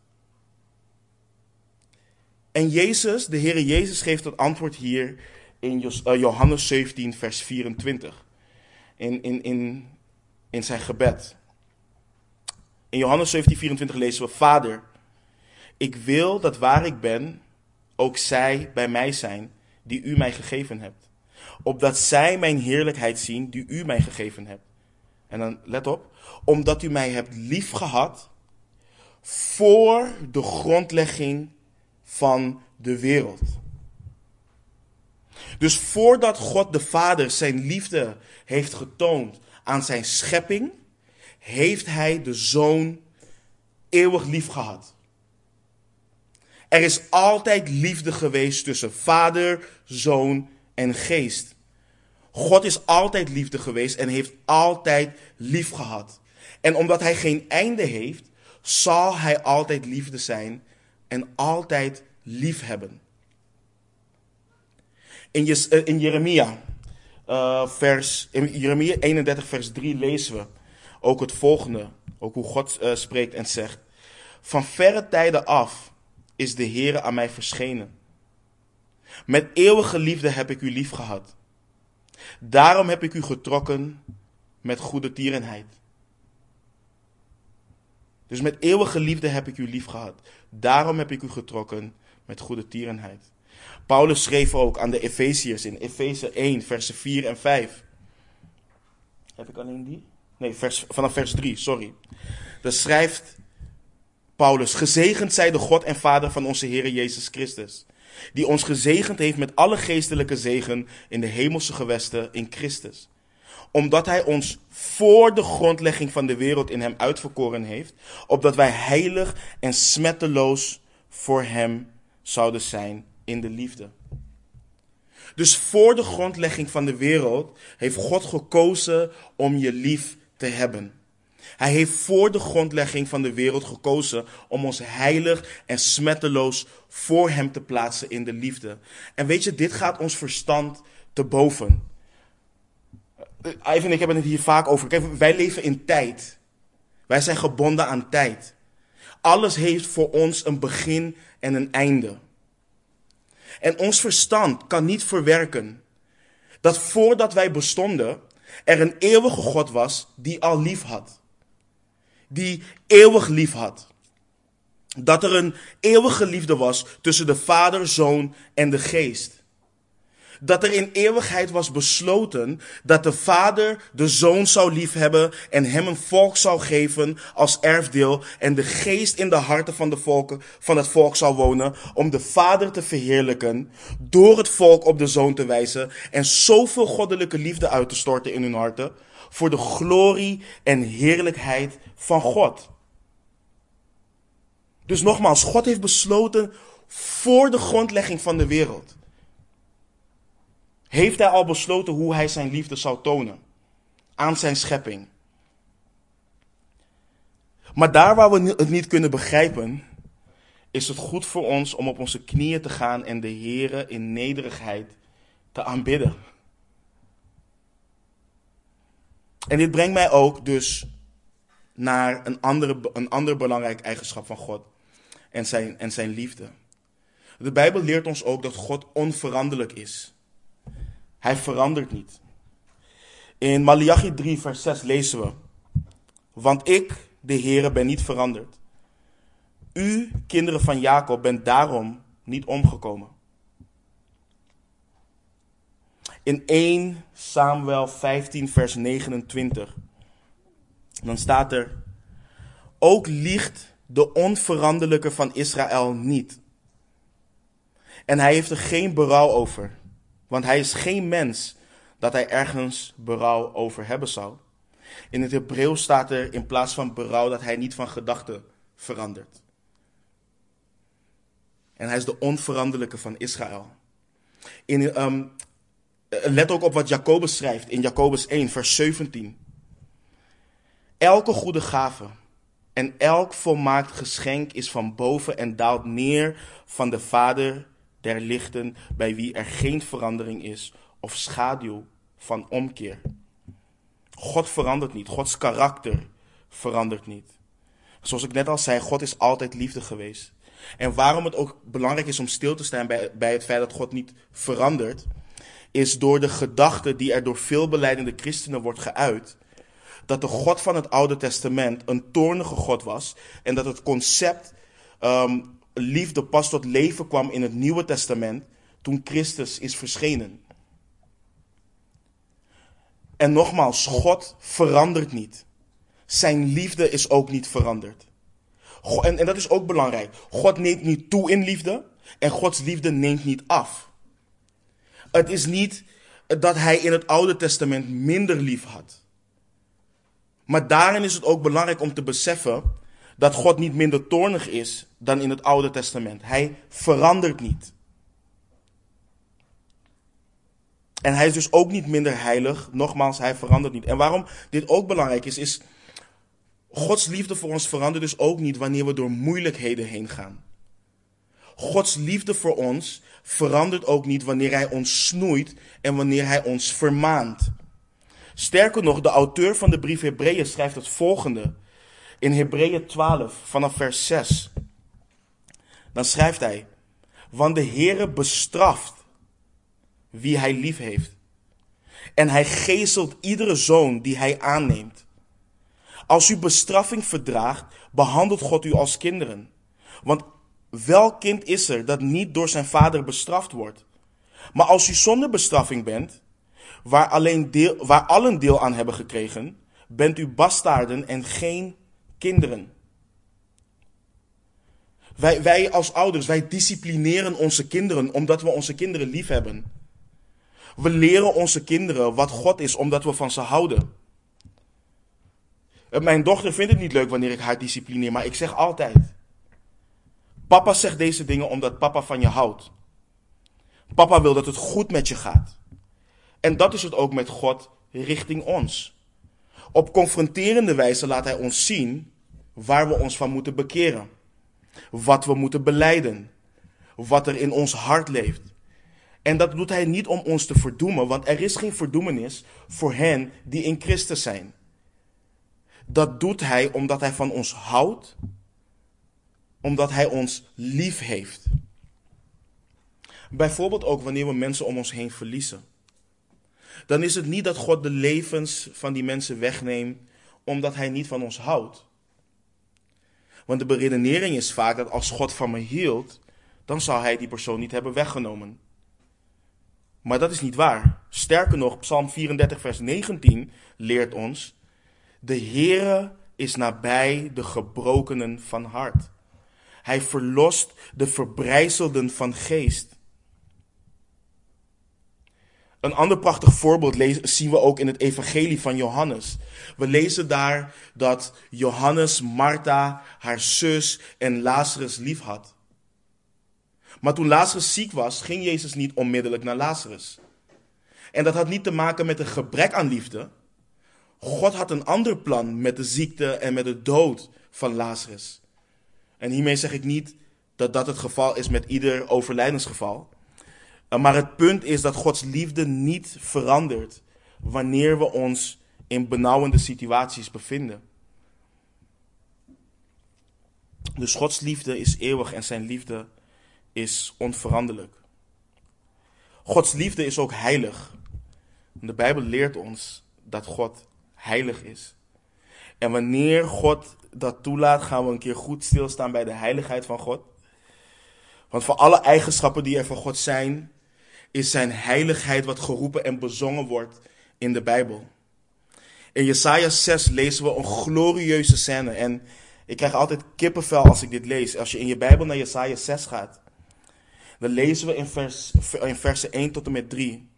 En Jezus, de Heere Jezus, geeft het antwoord hier in eh, Johannes 17, vers 24. In, in, in, in zijn gebed. In Johannes 17, 24 lezen we: Vader, ik wil dat waar ik ben, ook zij bij mij zijn die u mij gegeven hebt. Opdat zij mijn heerlijkheid zien die u mij gegeven hebt. En dan let op, omdat u mij hebt liefgehad voor de grondlegging van de wereld. Dus voordat God de Vader zijn liefde heeft getoond aan zijn schepping, heeft hij de Zoon eeuwig lief gehad. Er is altijd liefde geweest tussen Vader, Zoon en Geest. God is altijd liefde geweest en heeft altijd lief gehad. En omdat hij geen einde heeft, zal hij altijd liefde zijn en altijd lief hebben. In, eh, in Jeremia, uh, vers, in Jeremia 31, vers 3 lezen we ook het volgende. Ook hoe God uh, spreekt en zegt. Van verre tijden af is de Heere aan mij verschenen. Met eeuwige liefde heb ik u lief gehad. Daarom heb ik u getrokken met goede tierenheid. Dus met eeuwige liefde heb ik u lief gehad. Daarom heb ik u getrokken met goede tierenheid. Paulus schreef ook aan de Efeziërs in Efeze 1, versen 4 en 5. Heb ik alleen die? Nee, vers, vanaf vers 3, sorry. Daar schrijft Paulus: Gezegend zij de God en Vader van onze Heer Jezus Christus, die ons gezegend heeft met alle geestelijke zegen in de hemelse gewesten in Christus omdat hij ons voor de grondlegging van de wereld in hem uitverkoren heeft, opdat wij heilig en smetteloos voor hem zouden zijn in de liefde. Dus voor de grondlegging van de wereld heeft God gekozen om je lief te hebben. Hij heeft voor de grondlegging van de wereld gekozen om ons heilig en smetteloos voor Hem te plaatsen in de liefde. En weet je, dit gaat ons verstand te boven. Eh, Ivan en ik hebben het hier vaak over. Kijk, wij leven in tijd. Wij zijn gebonden aan tijd. Alles heeft voor ons een begin en een einde. En ons verstand kan niet verwerken dat voordat wij bestonden, er een eeuwige God was die al lief had. Die eeuwig lief had. Dat er een eeuwige liefde was tussen de Vader, Zoon en de Geest dat er in eeuwigheid was besloten dat de vader de zoon zou liefhebben en hem een volk zou geven als erfdeel en de geest in de harten van, de volken, van het volk zou wonen om de vader te verheerlijken, door het volk op de zoon te wijzen en zoveel goddelijke liefde uit te storten in hun harten voor de glorie en heerlijkheid van God. Dus nogmaals, God heeft besloten voor de grondlegging van de wereld heeft hij al besloten hoe hij zijn liefde zou tonen aan zijn schepping. Maar daar waar we het niet kunnen begrijpen, is het goed voor ons om op onze knieën te gaan en de Here in nederigheid te aanbidden. En dit brengt mij ook dus naar een, andere, een ander belangrijk eigenschap van God en zijn, en zijn liefde. De Bijbel leert ons ook dat God onveranderlijk is. Hij verandert niet. In Malachi 3, vers 6 lezen we: Want ik, de Heere, ben niet veranderd. U, kinderen van Jacob, bent daarom niet omgekomen. In 1 Samuel 15, vers 29, dan staat er: Ook liegt de onveranderlijke van Israël niet. En hij heeft er geen berouw over, want hij is geen mens dat hij ergens berouw over hebben zou. In het Hebreeuws staat er in plaats van berouw dat hij niet van gedachten verandert. En hij is de onveranderlijke van Israël. In, um, let ook op wat Jacobus schrijft in Jacobus 1, vers 17. Elke goede gave en elk volmaakt geschenk is van boven en daalt neer van de Vader der lichten, bij wie er geen verandering is of schaduw van omkeer. God verandert niet. Gods karakter verandert niet. Zoals ik net al zei, God is altijd liefde geweest. En waarom het ook belangrijk is om stil te staan bij, bij het feit dat God niet verandert, is door de gedachte die er door veel beleidende christenen wordt geuit, dat de God van het Oude Testament een toornige God was en dat het concept um, liefde pas tot leven kwam in het Nieuwe Testament toen Christus is verschenen. En nogmaals, God verandert niet. Zijn liefde is ook niet veranderd. En, en dat is ook belangrijk. God neemt niet toe in liefde en Gods liefde neemt niet af. Het is niet dat hij in het Oude Testament minder lief had. Maar daarin is het ook belangrijk om te beseffen dat God niet minder toornig is dan in het Oude Testament. Hij verandert niet. En hij is dus ook niet minder heilig. Nogmaals, hij verandert niet. En waarom dit ook belangrijk is, is Gods liefde voor ons verandert dus ook niet wanneer we door moeilijkheden heen gaan. Gods liefde voor ons verandert ook niet wanneer hij ons snoeit en wanneer hij ons vermaant. Sterker nog, de auteur van de brief Hebreeën schrijft het volgende in Hebreeën 12 vanaf vers 6. Dan schrijft hij: Want de Heere bestraft wie hij lief heeft. En hij geestelt iedere zoon die hij aanneemt. Als u bestraffing verdraagt, behandelt God u als kinderen. Want welk kind is er dat niet door zijn vader bestraft wordt? Maar als u zonder bestraffing bent, waar, alleen deel, waar allen deel aan hebben gekregen, bent u bastaarden en geen kinderen. Wij, wij als ouders, wij disciplineren onze kinderen omdat we onze kinderen lief hebben. We leren onze kinderen wat God is omdat we van ze houden. Mijn dochter vindt het niet leuk wanneer ik haar disciplineer, maar ik zeg altijd: Papa zegt deze dingen omdat papa van je houdt. Papa wil dat het goed met je gaat. En dat is het ook met God richting ons. Op confronterende wijze laat Hij ons zien waar we ons van moeten bekeren. Wat we moeten beleiden. Wat er in ons hart leeft. En dat doet hij niet om ons te verdoemen, want er is geen verdoemenis voor hen die in Christus zijn. Dat doet hij omdat hij van ons houdt, omdat hij ons lief heeft. Bijvoorbeeld ook wanneer we mensen om ons heen verliezen. Dan is het niet dat God de levens van die mensen wegneemt omdat hij niet van ons houdt. Want de beredenering is vaak dat als God van me hield, dan zou hij die persoon niet hebben weggenomen. Maar dat is niet waar. Sterker nog, Psalm 34, vers 19 leert ons: De Heere is nabij de gebrokenen van hart. Hij verlost de verbrijzelden van geest. Een ander prachtig voorbeeld zien we ook in het Evangelie van Johannes. We lezen daar dat Johannes Martha, haar zus en Lazarus lief had. Maar toen Lazarus ziek was, ging Jezus niet onmiddellijk naar Lazarus. En dat had niet te maken met een gebrek aan liefde. God had een ander plan met de ziekte en met de dood van Lazarus. En hiermee zeg ik niet dat dat het geval is met ieder overlijdensgeval. Maar het punt is dat Gods liefde niet verandert wanneer we ons in benauwende situaties bevinden. Dus Gods liefde is eeuwig en zijn liefde is onveranderlijk. Gods liefde is ook heilig. De Bijbel leert ons dat God heilig is. En wanneer God dat toelaat, gaan we een keer goed stilstaan bij de heiligheid van God. Want voor alle eigenschappen die er van God zijn, is zijn heiligheid wat geroepen en bezongen wordt in de Bijbel. In Jesaja 6 lezen we een glorieuze scène. En ik krijg altijd kippenvel als ik dit lees. Als je in je Bijbel naar Jesaja 6 gaat, dan lezen we in, vers, in versen 1 tot en met 3.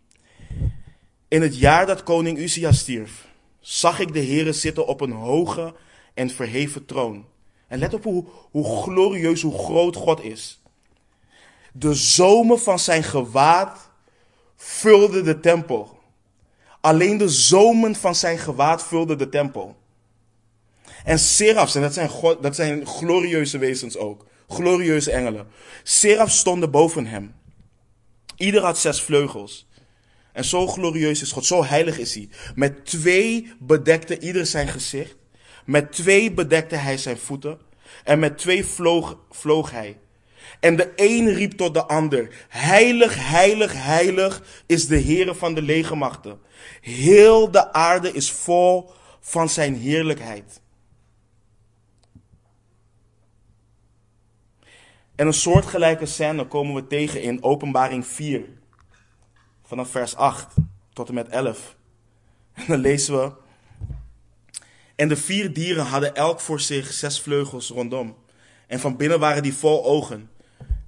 In het jaar dat koning Uzia stierf, zag ik de Heere zitten op een hoge en verheven troon. En let op hoe, hoe glorieus, hoe groot God is. De zomen van zijn gewaad vulden de tempel. Alleen de zomen van zijn gewaad vulden de tempel. En serafs, en dat zijn, God, dat zijn glorieuze wezens ook. Glorieuze engelen. Serafs stonden boven hem. Ieder had zes vleugels. En zo glorieus is God, zo heilig is hij. Met twee bedekte ieder zijn gezicht. Met twee bedekte hij zijn voeten. En met twee vloog, vloog hij. En de een riep tot de ander: Heilig, heilig, heilig is de Heere van de legermachten. Heel de aarde is vol van zijn heerlijkheid. En een soortgelijke scène komen we tegen in Openbaring 4, vanaf vers 8 tot en met 11. En dan lezen we. En de vier dieren hadden elk voor zich zes vleugels rondom. En van binnen waren die vol ogen.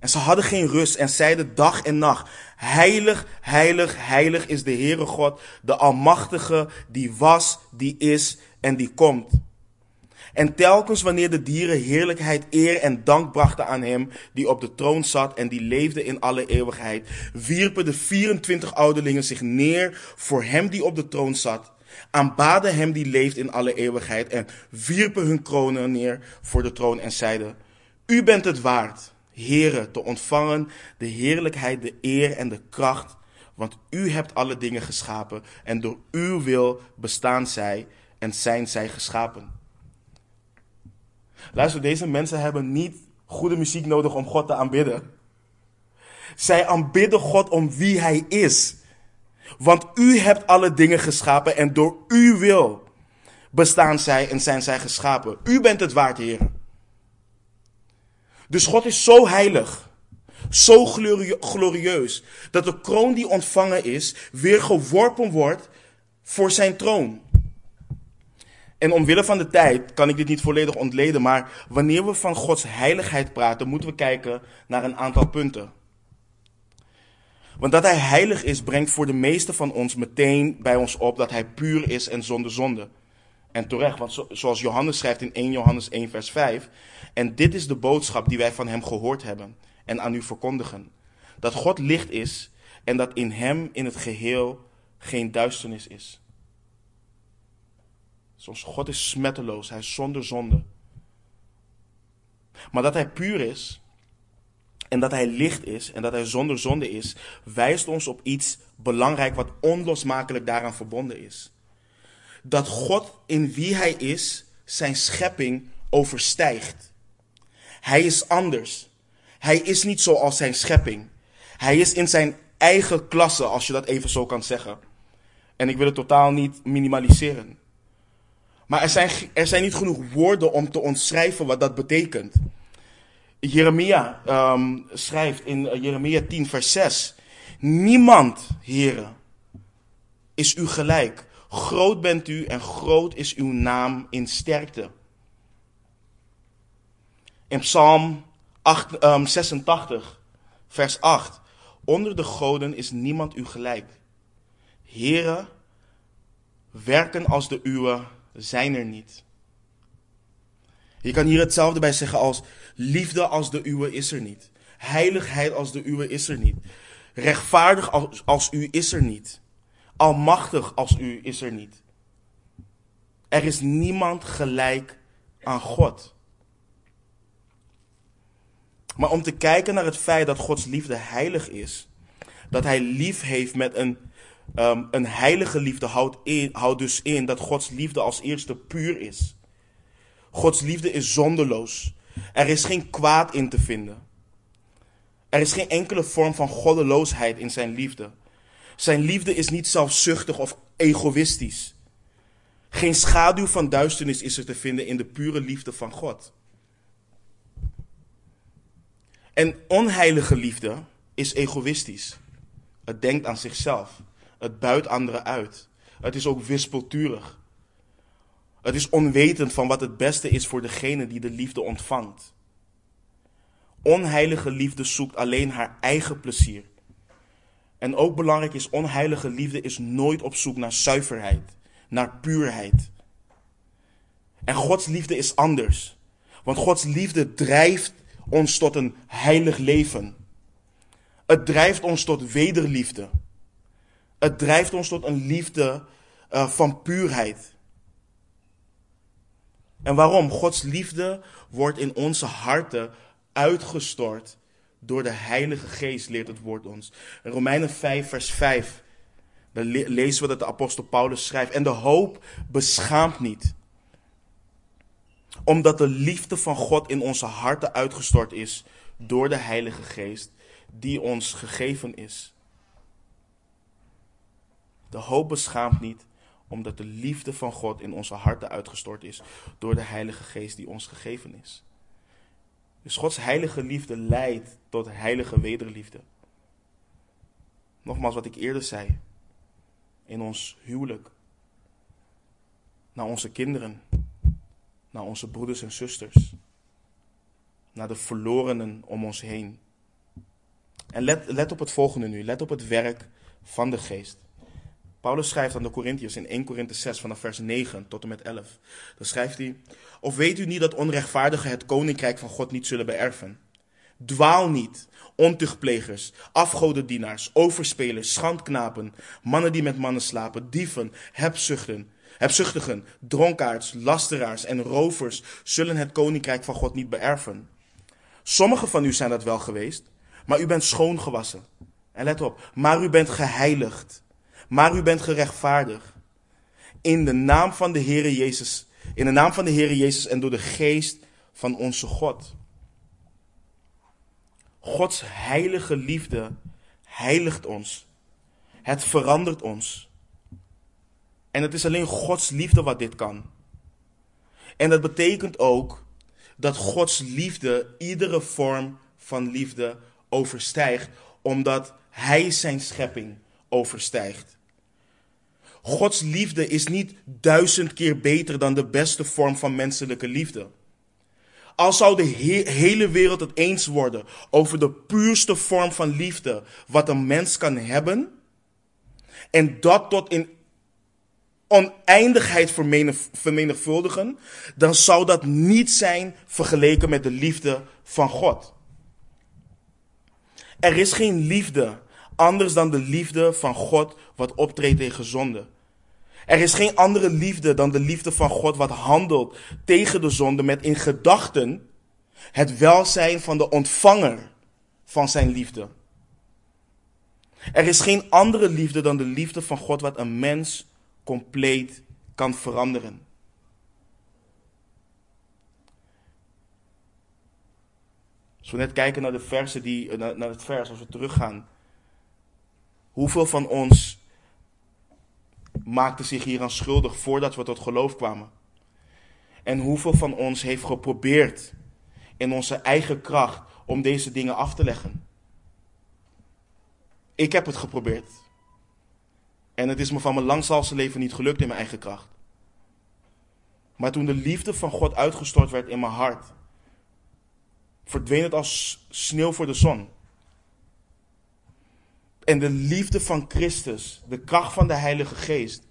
En ze hadden geen rust en zeiden dag en nacht: Heilig, heilig, heilig is de Heere God, de Almachtige, die was, die is en die komt. En telkens wanneer de dieren heerlijkheid, eer en dank brachten aan hem die op de troon zat en die leefde in alle eeuwigheid, wierpen de 24 ouderlingen zich neer voor hem die op de troon zat, aanbaden hem die leeft in alle eeuwigheid en wierpen hun kronen neer voor de troon en zeiden, U bent het waard, Heere, te ontvangen de heerlijkheid, de eer en de kracht, want U hebt alle dingen geschapen en door Uw wil bestaan zij en zijn zij geschapen. Luister, deze mensen hebben niet goede muziek nodig om God te aanbidden. Zij aanbidden God om wie Hij is. Want U hebt alle dingen geschapen en door Uw wil bestaan zij en zijn zij geschapen. U bent het waard, Heer. Dus God is zo heilig, zo glorieus, dat de kroon die ontvangen is, weer geworpen wordt voor zijn troon. En omwille van de tijd kan ik dit niet volledig ontleden, maar wanneer we van Gods heiligheid praten, moeten we kijken naar een aantal punten. Want dat Hij heilig is, brengt voor de meeste van ons meteen bij ons op dat Hij puur is en zonder zonde. En terecht, want zoals Johannes schrijft in 1 Johannes 1, vers 5. En dit is de boodschap die wij van Hem gehoord hebben en aan u verkondigen: dat God licht is en dat in Hem in het geheel geen duisternis is. Zoals God is smetteloos, hij is zonder zonde. Maar dat hij puur is en dat hij licht is en dat hij zonder zonde is, wijst ons op iets belangrijk wat onlosmakelijk daaraan verbonden is. Dat God in wie hij is zijn schepping overstijgt. Hij is anders. Hij is niet zoals zijn schepping. Hij is in zijn eigen klasse, als je dat even zo kan zeggen. En ik wil het totaal niet minimaliseren. Maar er zijn, er zijn niet genoeg woorden om te omschrijven wat dat betekent. Jeremia um, schrijft in eh, Jeremia 10, vers 6. Niemand, heren, is u gelijk. Groot bent u en groot is uw naam in sterkte. In Psalm 8, um, 86, vers 8. Onder de goden is niemand u gelijk. Heren, werken als de uwe zijn er niet. Je kan hier hetzelfde bij zeggen als liefde als de uwe is er niet. Heiligheid als de uwe is er niet. Rechtvaardig als, als u is er niet. Almachtig als u is er niet. Er is niemand gelijk aan God. Maar om te kijken naar het feit dat Gods liefde heilig is, dat Hij lief heeft met een, um, een heilige liefde, houdt, houdt dus in dat Gods liefde als eerste puur is. Gods liefde is zonderloos. Er is geen kwaad in te vinden. Er is geen enkele vorm van goddeloosheid in zijn liefde. Zijn liefde is niet zelfzuchtig of egoïstisch. Geen schaduw van duisternis is er te vinden in de pure liefde van God. En onheilige liefde is egoïstisch. Het denkt aan zichzelf. Het buit anderen uit. Het is ook wispelturig. Het is onwetend van wat het beste is voor degene die de liefde ontvangt. Onheilige liefde zoekt alleen haar eigen plezier. En ook belangrijk is, onheilige liefde is nooit op zoek naar zuiverheid, naar puurheid. En Gods liefde is anders. Want Gods liefde drijft ons tot een heilig leven. Het drijft ons tot wederliefde. Het drijft ons tot een liefde uh, van puurheid. En waarom? Gods liefde wordt in onze harten uitgestort door de Heilige Geest, leert het woord ons. In Romeinen 5, vers 5, dan lezen we dat de apostel Paulus schrijft. En de hoop beschaamt niet. Omdat de liefde van God in onze harten uitgestort is door de Heilige Geest, die ons gegeven is. De hoop beschaamt niet, omdat de liefde van God in onze harten uitgestort is door de Heilige Geest die ons gegeven is. Dus Gods heilige liefde leidt tot heilige wederliefde. Nogmaals wat ik eerder zei. In ons huwelijk. Naar onze kinderen. Naar onze broeders en zusters. Naar de verlorenen om ons heen. En let, let op het volgende nu. Let op het werk van de geest. Paulus schrijft aan de Corinthiërs in 1 Korinthe 6 vanaf vers 9 tot en met 11. Dan schrijft hij: Of weet u niet dat onrechtvaardigen het koninkrijk van God niet zullen beërven? Dwaal niet, ontuchtplegers, afgodendienaars, overspelers, schandknapen, mannen die met mannen slapen, dieven, hebzuchten, hebzuchtigen, dronkaards, lasteraars en rovers zullen het koninkrijk van God niet beërven. Sommigen van u zijn dat wel geweest, maar u bent schoongewassen. En let op, maar u bent geheiligd maar u bent gerechtvaardigd. In de naam van de Heere Jezus, in de naam van de Heere Jezus en door de geest van onze God. Gods heilige liefde heiligt ons. Het verandert ons. En het is alleen Gods liefde wat dit kan. En dat betekent ook dat Gods liefde iedere vorm van liefde overstijgt, omdat Hij zijn schepping overstijgt. Gods liefde is niet duizend keer beter dan de beste vorm van menselijke liefde. Al zou de hele wereld het eens worden over de puurste vorm van liefde wat een mens kan hebben, en dat tot in oneindigheid vermenigvuldigen, dan zou dat niet zijn vergeleken met de liefde van God. Er is geen liefde anders dan de liefde van God wat optreedt tegen zonde. Er is geen andere liefde dan de liefde van God wat handelt tegen de zonde met in gedachten het welzijn van de ontvanger van zijn liefde. Er is geen andere liefde dan de liefde van God wat een mens compleet kan veranderen. Als we net kijken naar de versen die, naar het vers, als we teruggaan Hoeveel van ons maakte zich hieraan schuldig voordat we tot geloof kwamen? En hoeveel van ons heeft geprobeerd in onze eigen kracht om deze dingen af te leggen? Ik heb het geprobeerd. En het is me van mijn langzalse leven niet gelukt in mijn eigen kracht. Maar toen de liefde van God uitgestort werd in mijn hart, verdween het als sneeuw voor de zon. En de liefde van Christus, de kracht van de Heilige Geest,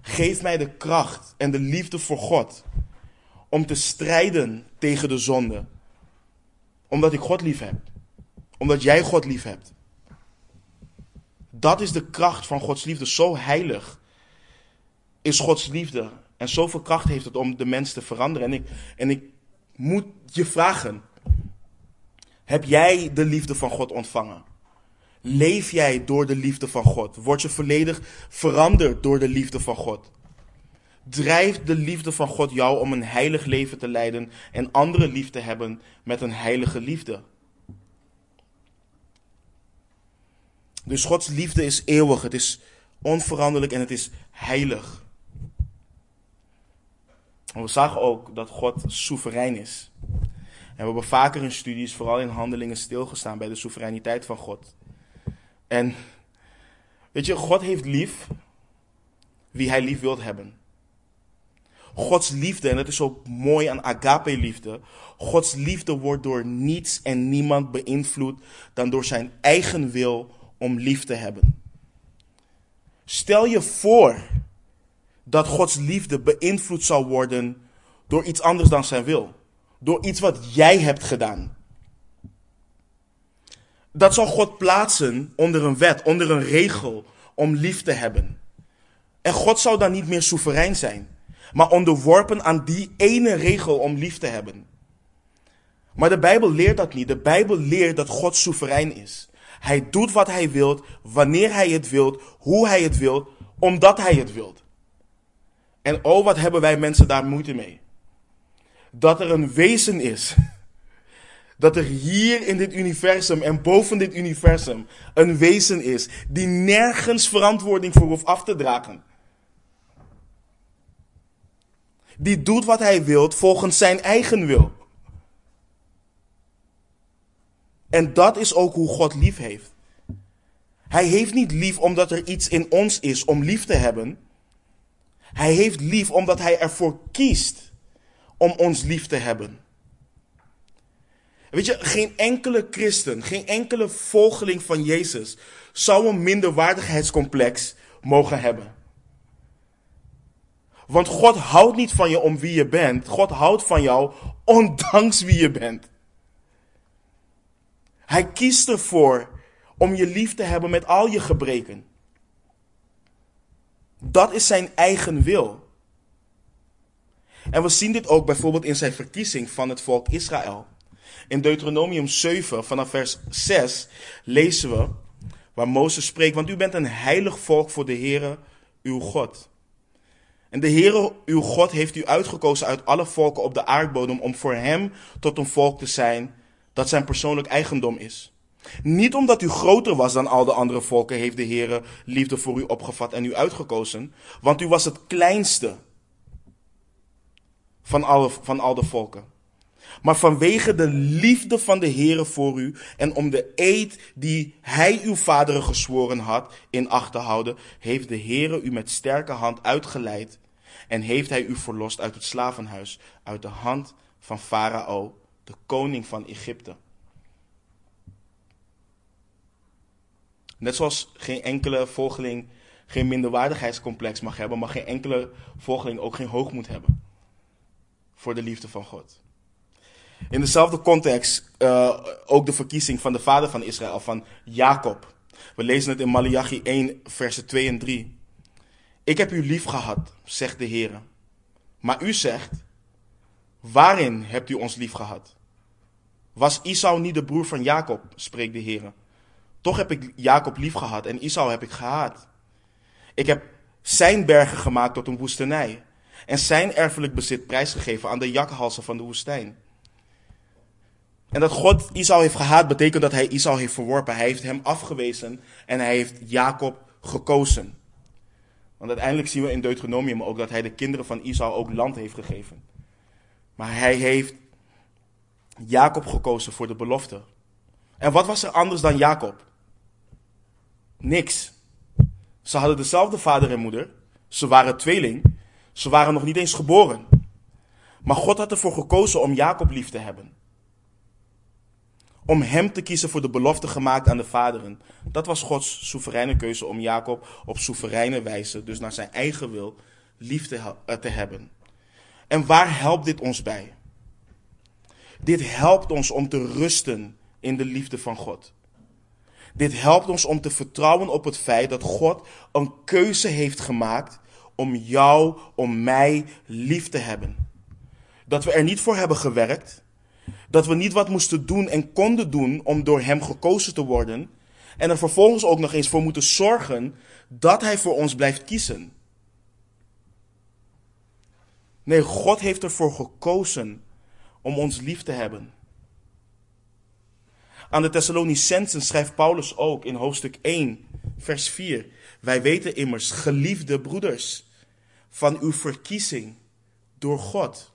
geeft mij de kracht en de liefde voor God om te strijden tegen de zonde. Omdat ik God lief heb. Omdat jij God lief hebt. Dat is de kracht van Gods liefde. Zo heilig is Gods liefde. En zoveel kracht heeft het om de mens te veranderen. En ik, en ik moet je vragen. Heb jij de liefde van God ontvangen? Leef jij door de liefde van God? Word je volledig veranderd door de liefde van God? Drijft de liefde van God jou om een heilig leven te leiden en anderen lief te hebben met een heilige liefde? Dus Gods liefde is eeuwig, het is onveranderlijk en het is heilig. We zagen ook dat God soeverein is. En we hebben vaker in studies, vooral in handelingen, stilgestaan bij de soevereiniteit van God. En weet je, God heeft lief wie hij lief wilt hebben. Gods liefde, en dat is zo mooi aan agape-liefde. Gods liefde wordt door niets en niemand beïnvloed dan door zijn eigen wil om lief te hebben. Stel je voor dat Gods liefde beïnvloed zou worden door iets anders dan zijn wil. Door iets wat jij hebt gedaan. Dat zal God plaatsen onder een wet, onder een regel om lief te hebben. En God zou dan niet meer soeverein zijn, maar onderworpen aan die ene regel om lief te hebben. Maar de Bijbel leert dat niet. De Bijbel leert dat God soeverein is. Hij doet wat hij wilt, wanneer hij het wilt, hoe hij het wilt, omdat hij het wilt. En oh, wat hebben wij mensen daar moeite mee? Dat er een wezen is. Dat er hier in dit universum en boven dit universum een wezen is die nergens verantwoording voor hoeft af te dragen. Die doet wat hij wilt volgens zijn eigen wil. En dat is ook hoe God lief heeft. Hij heeft niet lief omdat er iets in ons is om lief te hebben. Hij heeft lief omdat hij ervoor kiest om ons lief te hebben. Weet je, geen enkele christen, geen enkele volgeling van Jezus zou een minderwaardigheidscomplex mogen hebben. Want God houdt niet van je om wie je bent. God houdt van jou ondanks wie je bent. Hij kiest ervoor om je lief te hebben met al je gebreken. Dat is zijn eigen wil. En we zien dit ook bijvoorbeeld in zijn verkiezing van het volk Israël. In Deuteronomium 7, vanaf vers 6, lezen we waar Mozes spreekt: Want u bent een heilig volk voor de Heere, uw God. En de Heere, uw God, heeft u uitgekozen uit alle volken op de aardbodem om voor hem tot een volk te zijn dat zijn persoonlijk eigendom is. Niet omdat u groter was dan al de andere volken, heeft de Heere liefde voor u opgevat en u uitgekozen, want u was het kleinste van, alle, van al de volken. Maar vanwege de liefde van de Heere voor u en om de eed die hij uw vaderen gezworen had in acht te houden, heeft de Heere u met sterke hand uitgeleid en heeft hij u verlost uit het slavenhuis, uit de hand van Farao, de koning van Egypte. Net zoals geen enkele volgeling geen minderwaardigheidscomplex mag hebben, mag geen enkele volgeling ook geen hoogmoed hebben voor de liefde van God. In dezelfde context uh, ook de verkiezing van de vader van Israël, van Jacob. We lezen het in Malachi 1, versen 2 en 3. Ik heb u lief gehad, zegt de Heer. Maar u zegt, waarin hebt u ons lief gehad? Was Isau niet de broer van Jacob, spreekt de Heer. Toch heb ik Jacob lief gehad en Isau heb ik gehaat. Ik heb zijn bergen gemaakt tot een woestenij en zijn erfelijk bezit prijsgegeven aan de jakhalsen van de woestijn. En dat God Isau heeft gehaat betekent dat hij Isau heeft verworpen. Hij heeft hem afgewezen en hij heeft Jacob gekozen. Want uiteindelijk zien we in Deuteronomium ook dat hij de kinderen van Isau ook land heeft gegeven. Maar hij heeft Jacob gekozen voor de belofte. En wat was er anders dan Jacob? Niks. Ze hadden dezelfde vader en moeder. Ze waren tweeling. Ze waren nog niet eens geboren. Maar God had ervoor gekozen om Jacob lief te hebben. Om hem te kiezen voor de belofte gemaakt aan de vaderen. Dat was Gods soevereine keuze om Jacob op soevereine wijze, dus naar zijn eigen wil, lief te, eh, te hebben. En waar helpt dit ons bij? Dit helpt ons om te rusten in de liefde van God. Dit helpt ons om te vertrouwen op het feit dat God een keuze heeft gemaakt om jou, om mij lief te hebben. Dat we er niet voor hebben gewerkt, Dat we niet wat moesten doen en konden doen om door Hem gekozen te worden. En er vervolgens ook nog eens voor moeten zorgen dat Hij voor ons blijft kiezen. Nee, God heeft ervoor gekozen om ons lief te hebben. Aan de Thessalonicensen schrijft Paulus ook in hoofdstuk 1, vers 4. Wij weten immers, geliefde broeders, van uw verkiezing door God.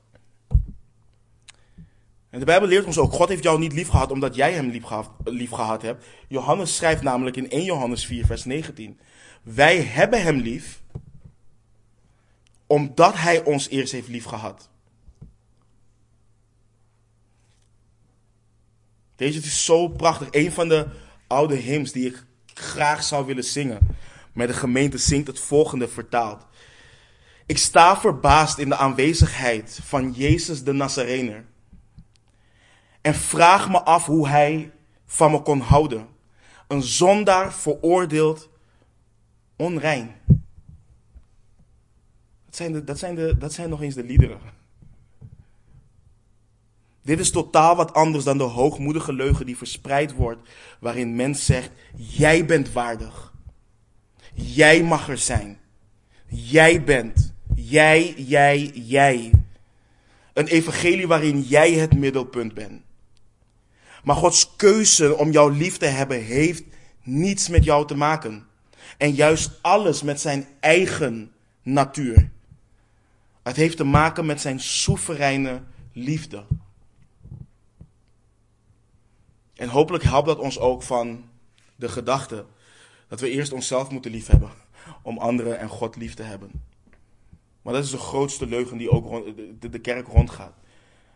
En de Bijbel leert ons ook, God heeft jou niet lief gehad omdat jij hem lief gehad, hebt. Johannes schrijft namelijk in 1 Johannes 4, vers 19. Wij hebben hem lief omdat hij ons eerst heeft lief gehad. Deze is zo prachtig. Een van de oude hymns die ik graag zou willen zingen. Met de gemeente zingt het volgende vertaald. Ik sta verbaasd in de aanwezigheid van Jezus de Nazarener. En vraag me af hoe hij van me kon houden. Een zondaar veroordeeld onrein. Dat zijn, de, dat, zijn de, dat zijn nog eens de liederen. Dit is totaal wat anders dan de hoogmoedige leugen die verspreid wordt, waarin mens zegt: Jij bent waardig. Jij mag er zijn. Jij bent. Jij, jij, jij. Een evangelie waarin jij het middelpunt bent. Maar Gods keuze om jou lief te hebben heeft niets met jou te maken. En juist alles met zijn eigen natuur. Het heeft te maken met zijn soevereine liefde. En hopelijk helpt dat ons ook van de gedachte dat we eerst onszelf moeten liefhebben om anderen en God lief te hebben. Maar dat is de grootste leugen die ook de, de kerk rondgaat.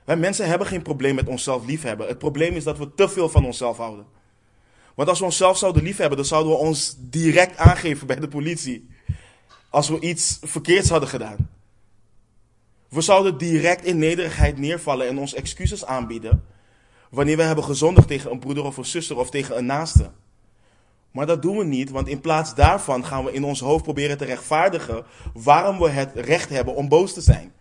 Wij mensen hebben geen probleem met onszelf liefhebben. Het probleem is dat we te veel van onszelf houden. Want als we onszelf zouden liefhebben, dan zouden we ons direct aangeven bij de politie. Als we iets verkeerds hadden gedaan. We zouden direct in nederigheid neervallen en ons excuses aanbieden. Wanneer we hebben gezondigd tegen een broeder of een zuster of tegen een naaste. Maar dat doen we niet, want in plaats daarvan gaan we in ons hoofd proberen te rechtvaardigen waarom we het recht hebben om boos te zijn.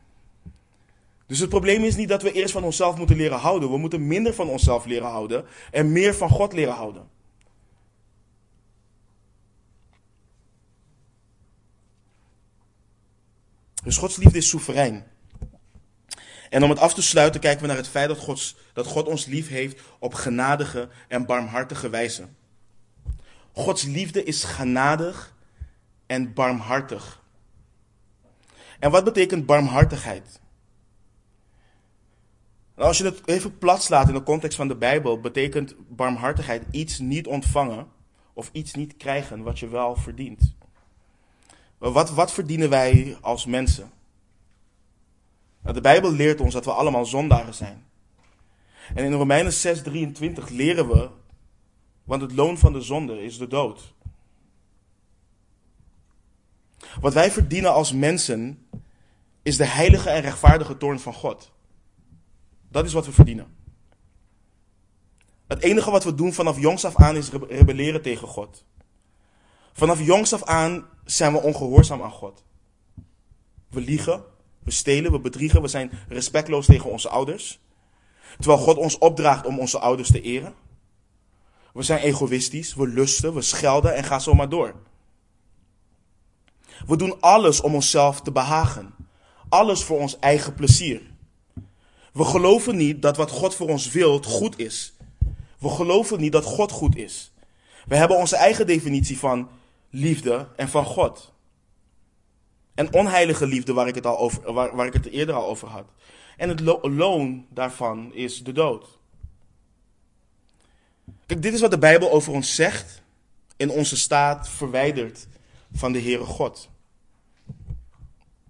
Dus het probleem is niet dat we eerst van onszelf moeten leren houden. We moeten minder van onszelf leren houden en meer van God leren houden. Dus Gods liefde is soeverein. En om het af te sluiten kijken we naar het feit dat, Gods, dat God ons lief heeft op genadige en barmhartige wijze. Gods liefde is genadig en barmhartig. En wat betekent barmhartigheid? Nou, als je het even plat slaat in de context van de Bijbel, betekent barmhartigheid iets niet ontvangen of iets niet krijgen wat je wel verdient. Wat, wat verdienen wij als mensen? Nou, de Bijbel leert ons dat we allemaal zondaren zijn. En in Romeinen 6:23 leren we, want het loon van de zonde is de dood. Wat wij verdienen als mensen is de heilige en rechtvaardige toorn van God. Dat is wat we verdienen. Het enige wat we doen vanaf jongs af aan is rebelleren tegen God. Vanaf jongs af aan zijn we ongehoorzaam aan God. We liegen, we stelen, we bedriegen, we zijn respectloos tegen onze ouders. Terwijl God ons opdraagt om onze ouders te eren. We zijn egoïstisch, we lusten, we schelden en gaan zo maar door. We doen alles om onszelf te behagen. Alles voor ons eigen plezier. We geloven niet dat wat God voor ons wil goed is. We geloven niet dat God goed is. We hebben onze eigen definitie van liefde en van God. En onheilige liefde, waar ik het, al over, waar, waar ik het eerder al over had. En het loon daarvan is de dood. Kijk, dit is wat de Bijbel over ons zegt in onze staat verwijderd van de Heere God.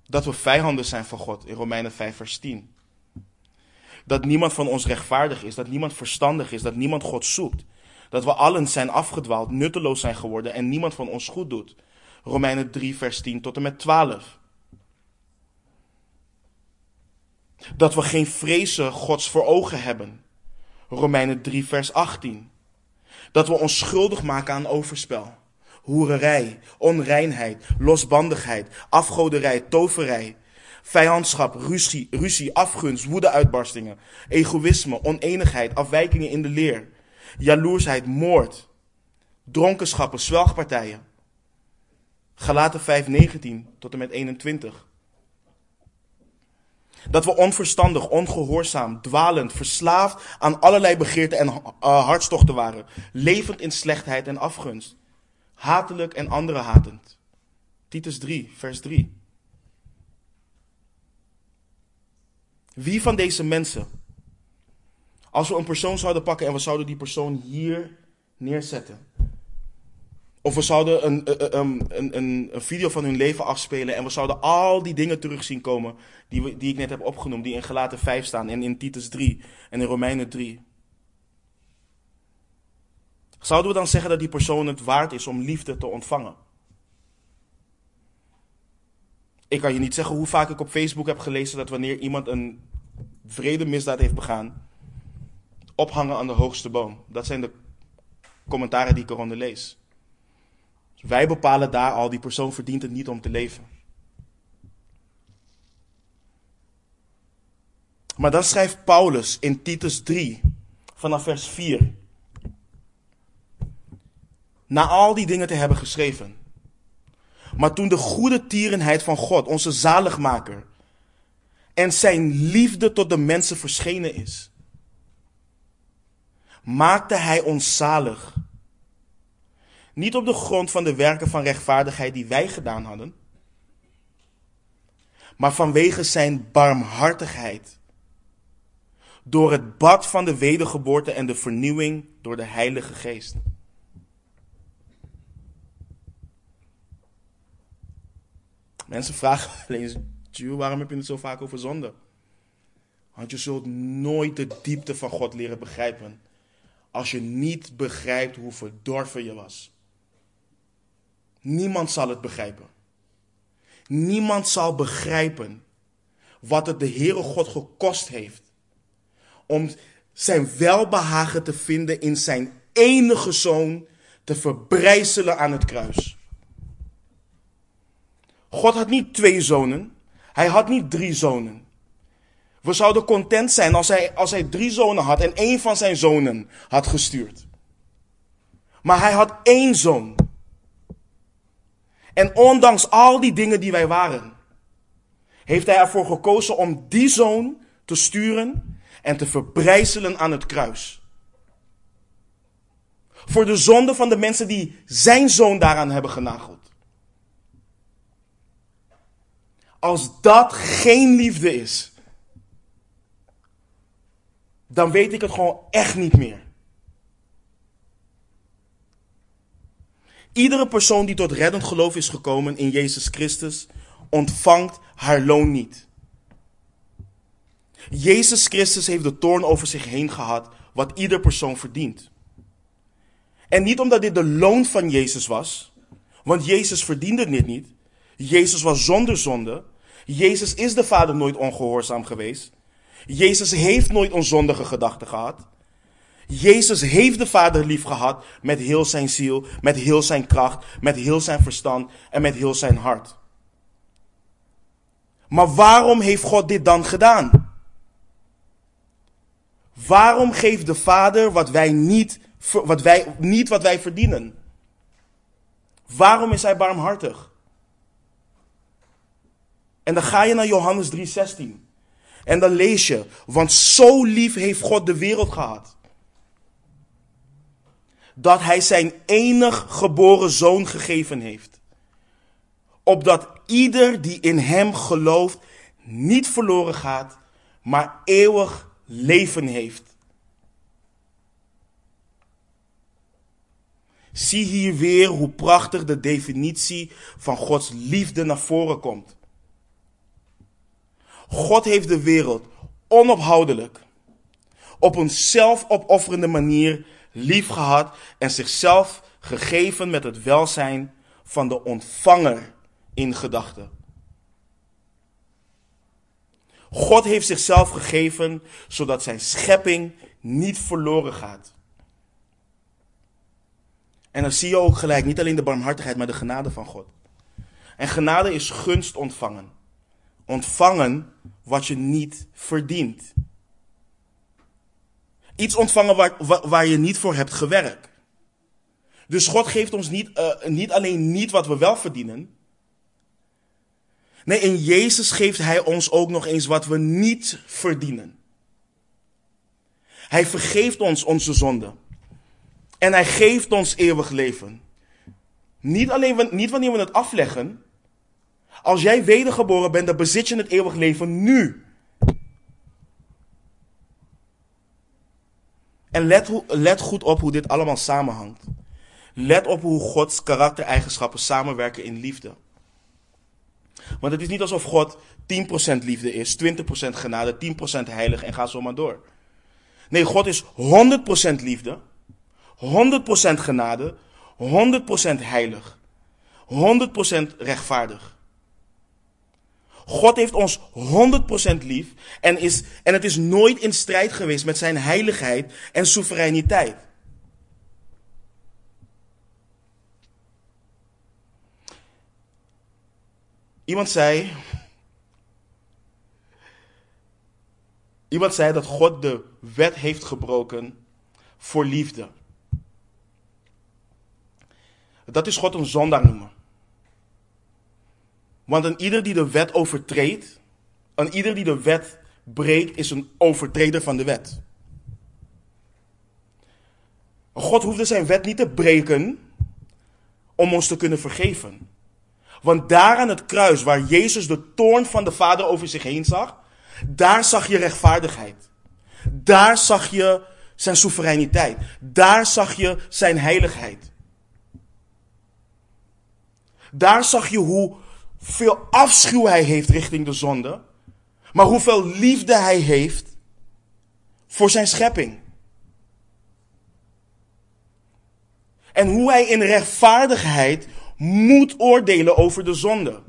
Dat we vijanden zijn van God in Romeinen 5 vers 10. Dat niemand van ons rechtvaardig is, dat niemand verstandig is, dat niemand God zoekt. Dat we allen zijn afgedwaald, nutteloos zijn geworden en niemand van ons goed doet. Romeinen 3, vers 10 tot en met 12. Dat we geen vrezen Gods voor ogen hebben. Romeinen 3, vers 18. Dat we ons schuldig maken aan overspel, hoererij, onreinheid, losbandigheid, afgoderij, toverij. Vijandschap, ruzie, ruzie afgunst, woedeuitbarstingen, egoïsme, oneenigheid, afwijkingen in de leer, jaloersheid, moord, dronkenschappen, zwelgpartijen. Galaten 5:19 tot en met 21. Dat we onverstandig, ongehoorzaam, dwalend, verslaafd aan allerlei begeerten en uh, hartstochten waren, levend in slechtheid en afgunst, hatelijk en andere hatend. Titus 3, vers 3. Wie van deze mensen, als we een persoon zouden pakken en we zouden die persoon hier neerzetten, of we zouden een, een, een, een, video van hun leven afspelen en we zouden al die dingen terug zien komen die, die ik net heb opgenoemd, die in Gelaten 5 staan en in Titus 3 en in Romeinen 3. Zouden we dan zeggen dat die persoon het waard is om liefde te ontvangen? Ik kan je niet zeggen hoe vaak ik op Facebook heb gelezen dat wanneer iemand een vrede misdaad heeft begaan, ophangen aan de hoogste boom. Dat zijn de commentaren die ik eronder lees. Wij bepalen daar al, die persoon verdient het niet om te leven. Maar dan schrijft Paulus in Titus 3, vanaf vers 4. Na al die dingen te hebben geschreven. Maar toen de goede tierenheid van God, onze zaligmaker, en zijn liefde tot de mensen verschenen is, maakte hij ons zalig niet op de grond van de werken van rechtvaardigheid die wij gedaan hadden, maar vanwege zijn barmhartigheid. Door het bad van de wedergeboorte en de vernieuwing door de Heilige Geest. Mensen vragen wel eens, waarom heb je het zo vaak over zonde? Want je zult nooit de diepte van God leren begrijpen als je niet begrijpt hoe verdorven je was. Niemand zal het begrijpen. Niemand zal begrijpen wat het de Heere God gekost heeft om zijn welbehagen te vinden in zijn enige zoon te verbrijzelen aan het kruis. God had niet twee zonen, hij had niet drie zonen. We zouden content zijn als hij, als hij drie zonen had en één van zijn zonen had gestuurd. Maar hij had één zoon. En ondanks al die dingen die wij waren, heeft hij ervoor gekozen om die zoon te sturen en te verbrijzelen aan het kruis. Voor de zonde van de mensen die zijn zoon daaraan hebben genageld. Als dat geen liefde is, dan weet ik het gewoon echt niet meer. Iedere persoon die tot reddend geloof is gekomen in Jezus Christus, ontvangt haar loon niet. Jezus Christus heeft de toorn over zich heen gehad, wat ieder persoon verdient. En niet omdat dit de loon van Jezus was, want Jezus verdiende dit niet. Jezus was zonder zonde. Jezus is de Vader nooit ongehoorzaam geweest. Jezus heeft nooit onzondige gedachten gehad. Jezus heeft de Vader lief gehad met heel zijn ziel, met heel zijn kracht, met heel zijn verstand en met heel zijn hart. Maar waarom heeft God dit dan gedaan? Waarom geeft de Vader wat wij niet, wat wij, niet wat wij verdienen? Waarom is hij barmhartig? En dan ga je naar Johannes 3:16. En dan lees je, want zo lief heeft God de wereld gehad dat hij zijn enig geboren zoon gegeven heeft. Opdat ieder die in hem gelooft niet verloren gaat, maar eeuwig leven heeft. Zie hier weer hoe prachtig de definitie van Gods liefde naar voren komt. God heeft de wereld onophoudelijk op een zelfopofferende manier lief gehad en zichzelf gegeven met het welzijn van de ontvanger in gedachten. God heeft zichzelf gegeven zodat zijn schepping niet verloren gaat. En dan zie je ook gelijk niet alleen de barmhartigheid, maar de genade van God. En genade is gunst ontvangen. Ontvangen wat je niet verdient. Iets ontvangen waar, waar, je niet voor hebt gewerkt. Dus God geeft ons niet, uh, niet alleen niet wat we wel verdienen. Nee, in Jezus geeft Hij ons ook nog eens wat we niet verdienen. Hij vergeeft ons onze zonden. En Hij geeft ons eeuwig leven. Niet, alleen, niet wanneer we het afleggen. Als jij wedergeboren bent, dan bezit je het eeuwig leven nu. En let, let goed op hoe dit allemaal samenhangt. Let op hoe Gods karaktereigenschappen samenwerken in liefde. Want het is niet alsof God 10% liefde is, 20% genade, 10% heilig en ga zo maar door. Nee, God is 100% liefde, 100% genade, 100% heilig, 100% rechtvaardig. God heeft ons 100% lief en, is, en het is nooit in strijd geweest met zijn heiligheid en soevereiniteit. Iemand zei. Iemand zei dat God de wet heeft gebroken voor liefde. Dat is God een zondaar noemen. Want een ieder die de wet overtreedt, een ieder die de wet breekt, is een overtreder van de wet. God hoefde zijn wet niet te breken om ons te kunnen vergeven. Want daar aan het kruis, waar Jezus de toorn van de Vader over zich heen zag, daar zag je rechtvaardigheid. Daar zag je zijn soevereiniteit. Daar zag je zijn heiligheid. Daar zag je hoe veel afschuw hij heeft richting de zonde, maar hoeveel liefde hij heeft voor zijn schepping. En hoe hij in rechtvaardigheid moet oordelen over de zonde.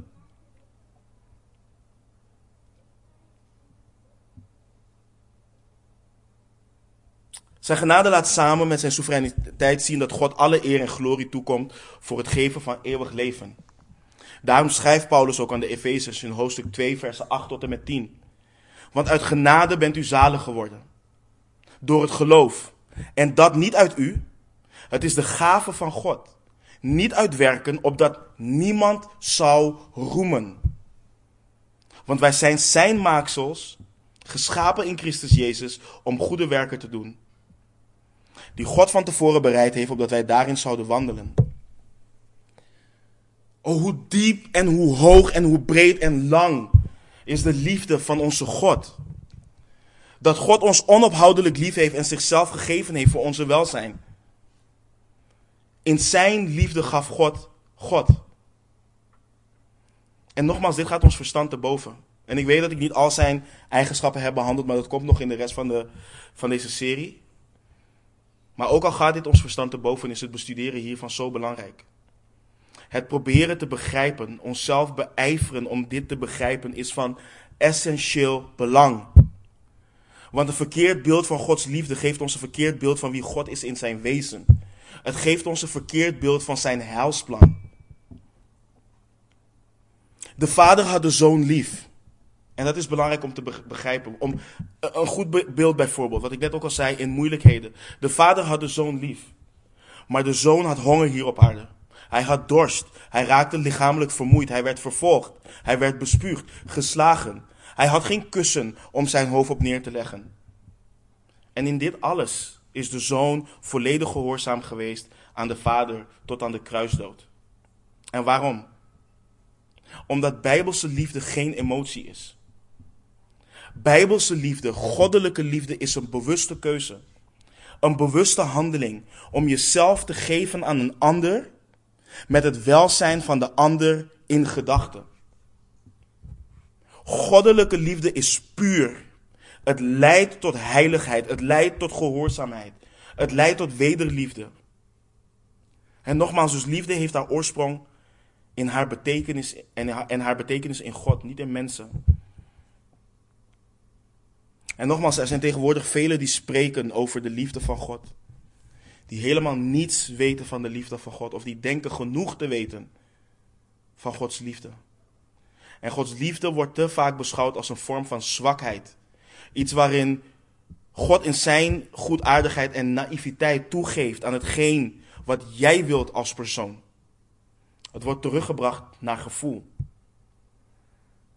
Zijn genade laat samen met zijn soevereiniteit zien dat God alle eer en glorie toekomt voor het geven van eeuwig leven. Daarom schrijft Paulus ook aan de Efezers in hoofdstuk 2, versen 8 tot en met 10. Want uit genade bent u zalig geworden. Door het geloof. En dat niet uit u. Het is de gave van God niet uitwerken, opdat niemand zou roemen. Want wij zijn zijn maaksels, geschapen in Christus Jezus, om goede werken te doen. Die God van tevoren bereid heeft, opdat wij daarin zouden wandelen. Oh, hoe diep en hoe hoog en hoe breed en lang is de liefde van onze God. Dat God ons onophoudelijk lief heeft en zichzelf gegeven heeft voor onze welzijn. In zijn liefde gaf God God. En nogmaals, dit gaat ons verstand te boven. En ik weet dat ik niet al zijn eigenschappen heb behandeld, maar dat komt nog in de rest van, de, van deze serie. Maar ook al gaat dit ons verstand te boven, is het bestuderen hiervan zo belangrijk. Het proberen te begrijpen, onszelf beijveren om dit te begrijpen, is van essentieel belang. Want een verkeerd beeld van Gods liefde geeft ons een verkeerd beeld van wie God is in zijn wezen. Het geeft ons een verkeerd beeld van zijn heilsplan. De vader had de zoon lief. En dat is belangrijk om te begrijpen. Om, een goed beeld bijvoorbeeld, wat ik net ook al zei in moeilijkheden. De vader had de zoon lief. Maar de zoon had honger hier op aarde. Hij had dorst. Hij raakte lichamelijk vermoeid. Hij werd vervolgd. Hij werd bespuugd, geslagen. Hij had geen kussen om zijn hoofd op neer te leggen. En in dit alles is de zoon volledig gehoorzaam geweest aan de vader tot aan de kruisdood. En waarom? Omdat bijbelse liefde geen emotie is. Bijbelse liefde, goddelijke liefde is een bewuste keuze. Een bewuste handeling om jezelf te geven aan een ander met het welzijn van de ander in gedachten. Goddelijke liefde is puur. Het leidt tot heiligheid. Het leidt tot gehoorzaamheid. Het leidt tot wederliefde. En nogmaals, dus liefde heeft haar oorsprong in haar betekenis en haar, haar betekenis in God, niet in mensen. En nogmaals, er zijn tegenwoordig velen die spreken over de liefde van God. Die helemaal niets weten van de liefde van God. Of die denken genoeg te weten van Gods liefde. En Gods liefde wordt te vaak beschouwd als een vorm van zwakheid. Iets waarin God in zijn goedaardigheid en naïviteit toegeeft aan hetgeen wat jij wilt als persoon. Het wordt teruggebracht naar gevoel.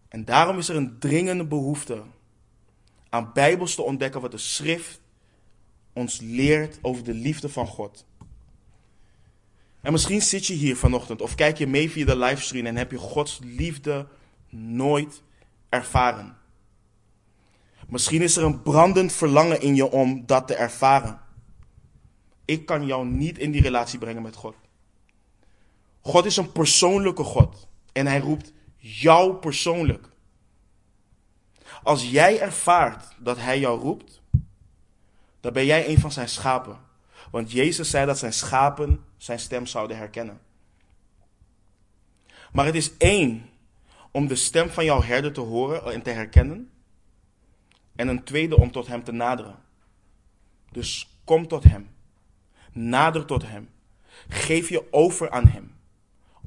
En daarom is er een dringende behoefte aan Bijbels te ontdekken wat de schrift ons leert over de liefde van God. En misschien zit je hier vanochtend of kijk je mee via de livestream en heb je Gods liefde nooit ervaren. Misschien is er een brandend verlangen in je om dat te ervaren. Ik kan jou niet in die relatie brengen met God. God is een persoonlijke God en hij roept jou persoonlijk. Als jij ervaart dat hij jou roept, dan ben jij een van zijn schapen. Want Jezus zei dat zijn schapen zijn stem zouden herkennen. Maar het is één om de stem van jouw herder te horen en te herkennen. En een tweede om tot hem te naderen. Dus kom tot hem. Nader tot hem. Geef je over aan hem.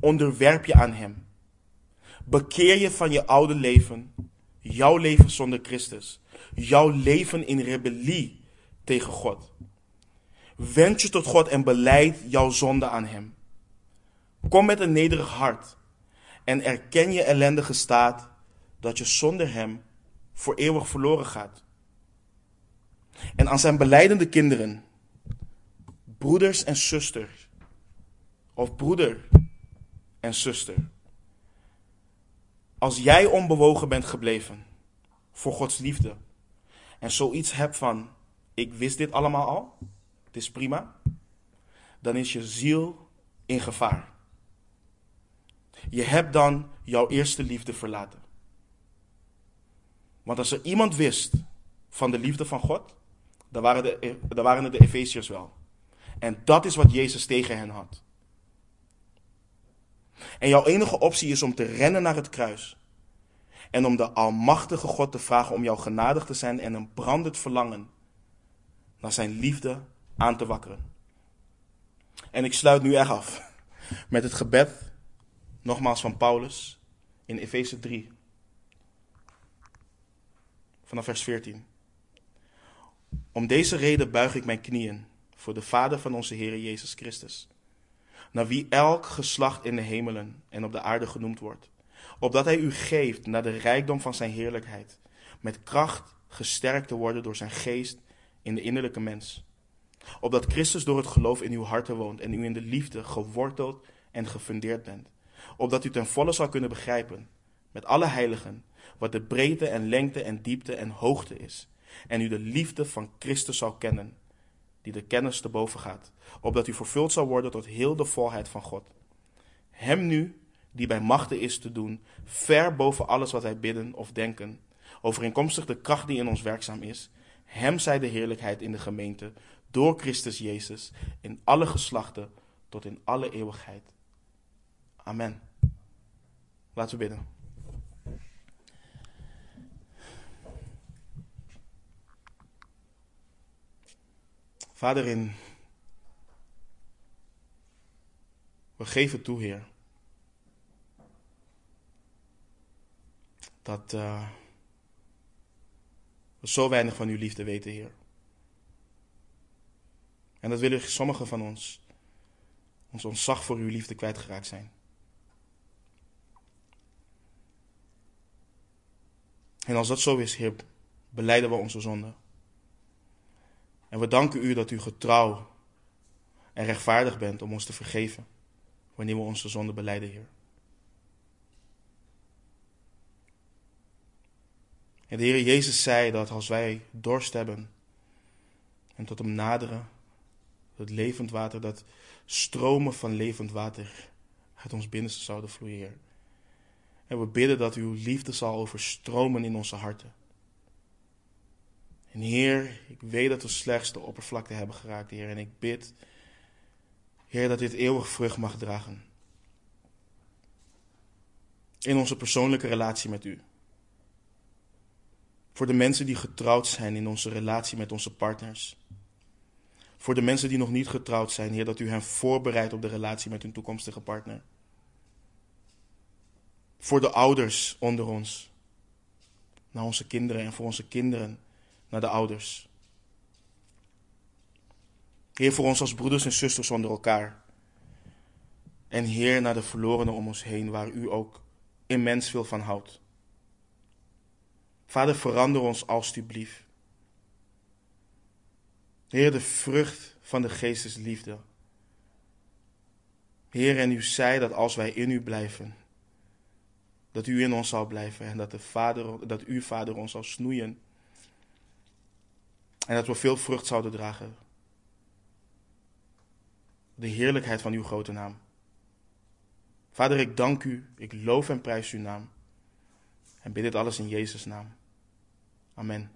Onderwerp je aan hem. Bekeer je van je oude leven. Jouw leven zonder Christus. Jouw leven in rebellie tegen God. Wend je tot God en beleid jouw zonde aan Hem. Kom met een nederig hart en erken je ellendige staat dat je zonder Hem voor eeuwig verloren gaat. En aan zijn beleidende kinderen, broeders en zusters, of broeder en zuster, als jij onbewogen bent gebleven voor Gods liefde en zoiets hebt van, ik wist dit allemaal al, het is prima, dan is je ziel in gevaar. Je hebt dan jouw eerste liefde verlaten. Want als er iemand wist van de liefde van God, dan waren, de, dan waren het de Efeziërs wel. En dat is wat Jezus tegen hen had. En jouw enige optie is om te rennen naar het kruis. En om de Almachtige God te vragen om jou genadig te zijn en een brandend verlangen naar zijn liefde aan te wakkeren. En ik sluit nu echt af met het gebed, nogmaals van Paulus, in Efeze 3, vanaf vers 14. Om deze reden buig ik mijn knieën voor de Vader van onze Heer Jezus Christus, naar wie elk geslacht in de hemelen en op de aarde genoemd wordt, opdat Hij u geeft naar de rijkdom van Zijn heerlijkheid, met kracht gesterkt te worden door Zijn geest in de innerlijke mens opdat Christus door het geloof in uw harten woont en u in de liefde geworteld en gefundeerd bent. Opdat u ten volle zal kunnen begrijpen, met alle heiligen, wat de breedte en lengte en diepte en hoogte is. En u de liefde van Christus zal kennen, die de kennis te boven gaat. Opdat u vervuld zal worden tot heel de volheid van God. Hem nu, die bij machten is te doen, ver boven alles wat wij bidden of denken, overeenkomstig de kracht die in ons werkzaam is, hem zij de heerlijkheid in de gemeente door Christus Jezus in alle geslachten tot in alle eeuwigheid. Amen. Laten we bidden. Vader in, we geven toe, Heer, dat uh, we zo weinig van uw liefde weten, Heer. En dat willen sommigen van ons ons ontzag voor uw liefde kwijtgeraakt zijn. En als dat zo is, Heer, beleiden we onze zonde. En we danken u dat u getrouw en rechtvaardig bent om ons te vergeven wanneer we onze zonde beleiden, Heer. En de Heer Jezus zei dat als wij dorst hebben en tot hem naderen, dat levend water, dat stromen van levend water uit ons binnenste zouden vloeien, En we bidden dat uw liefde zal overstromen in onze harten. En Heer, ik weet dat we slechts de oppervlakte hebben geraakt, Heer. En ik bid, Heer, dat dit eeuwig vrucht mag dragen. In onze persoonlijke relatie met u. Voor de mensen die getrouwd zijn in onze relatie met onze partners. Voor de mensen die nog niet getrouwd zijn, Heer, dat u hen voorbereidt op de relatie met hun toekomstige partner. Voor de ouders onder ons. Naar onze kinderen en voor onze kinderen naar de ouders. Heer, voor ons als broeders en zusters onder elkaar. En Heer, naar de verlorenen om ons heen, waar u ook immens veel van houdt. Vader, verander ons alstublieft. Heer, de vrucht van de geest is liefde. Heer, en u zei dat als wij in u blijven, dat u in ons zal blijven en dat, de vader, dat u, Vader, ons zal snoeien. En dat we veel vrucht zouden dragen. De heerlijkheid van uw grote naam. Vader, ik dank u, ik loof en prijs uw naam. En bid dit alles in Jezus' naam. Amen.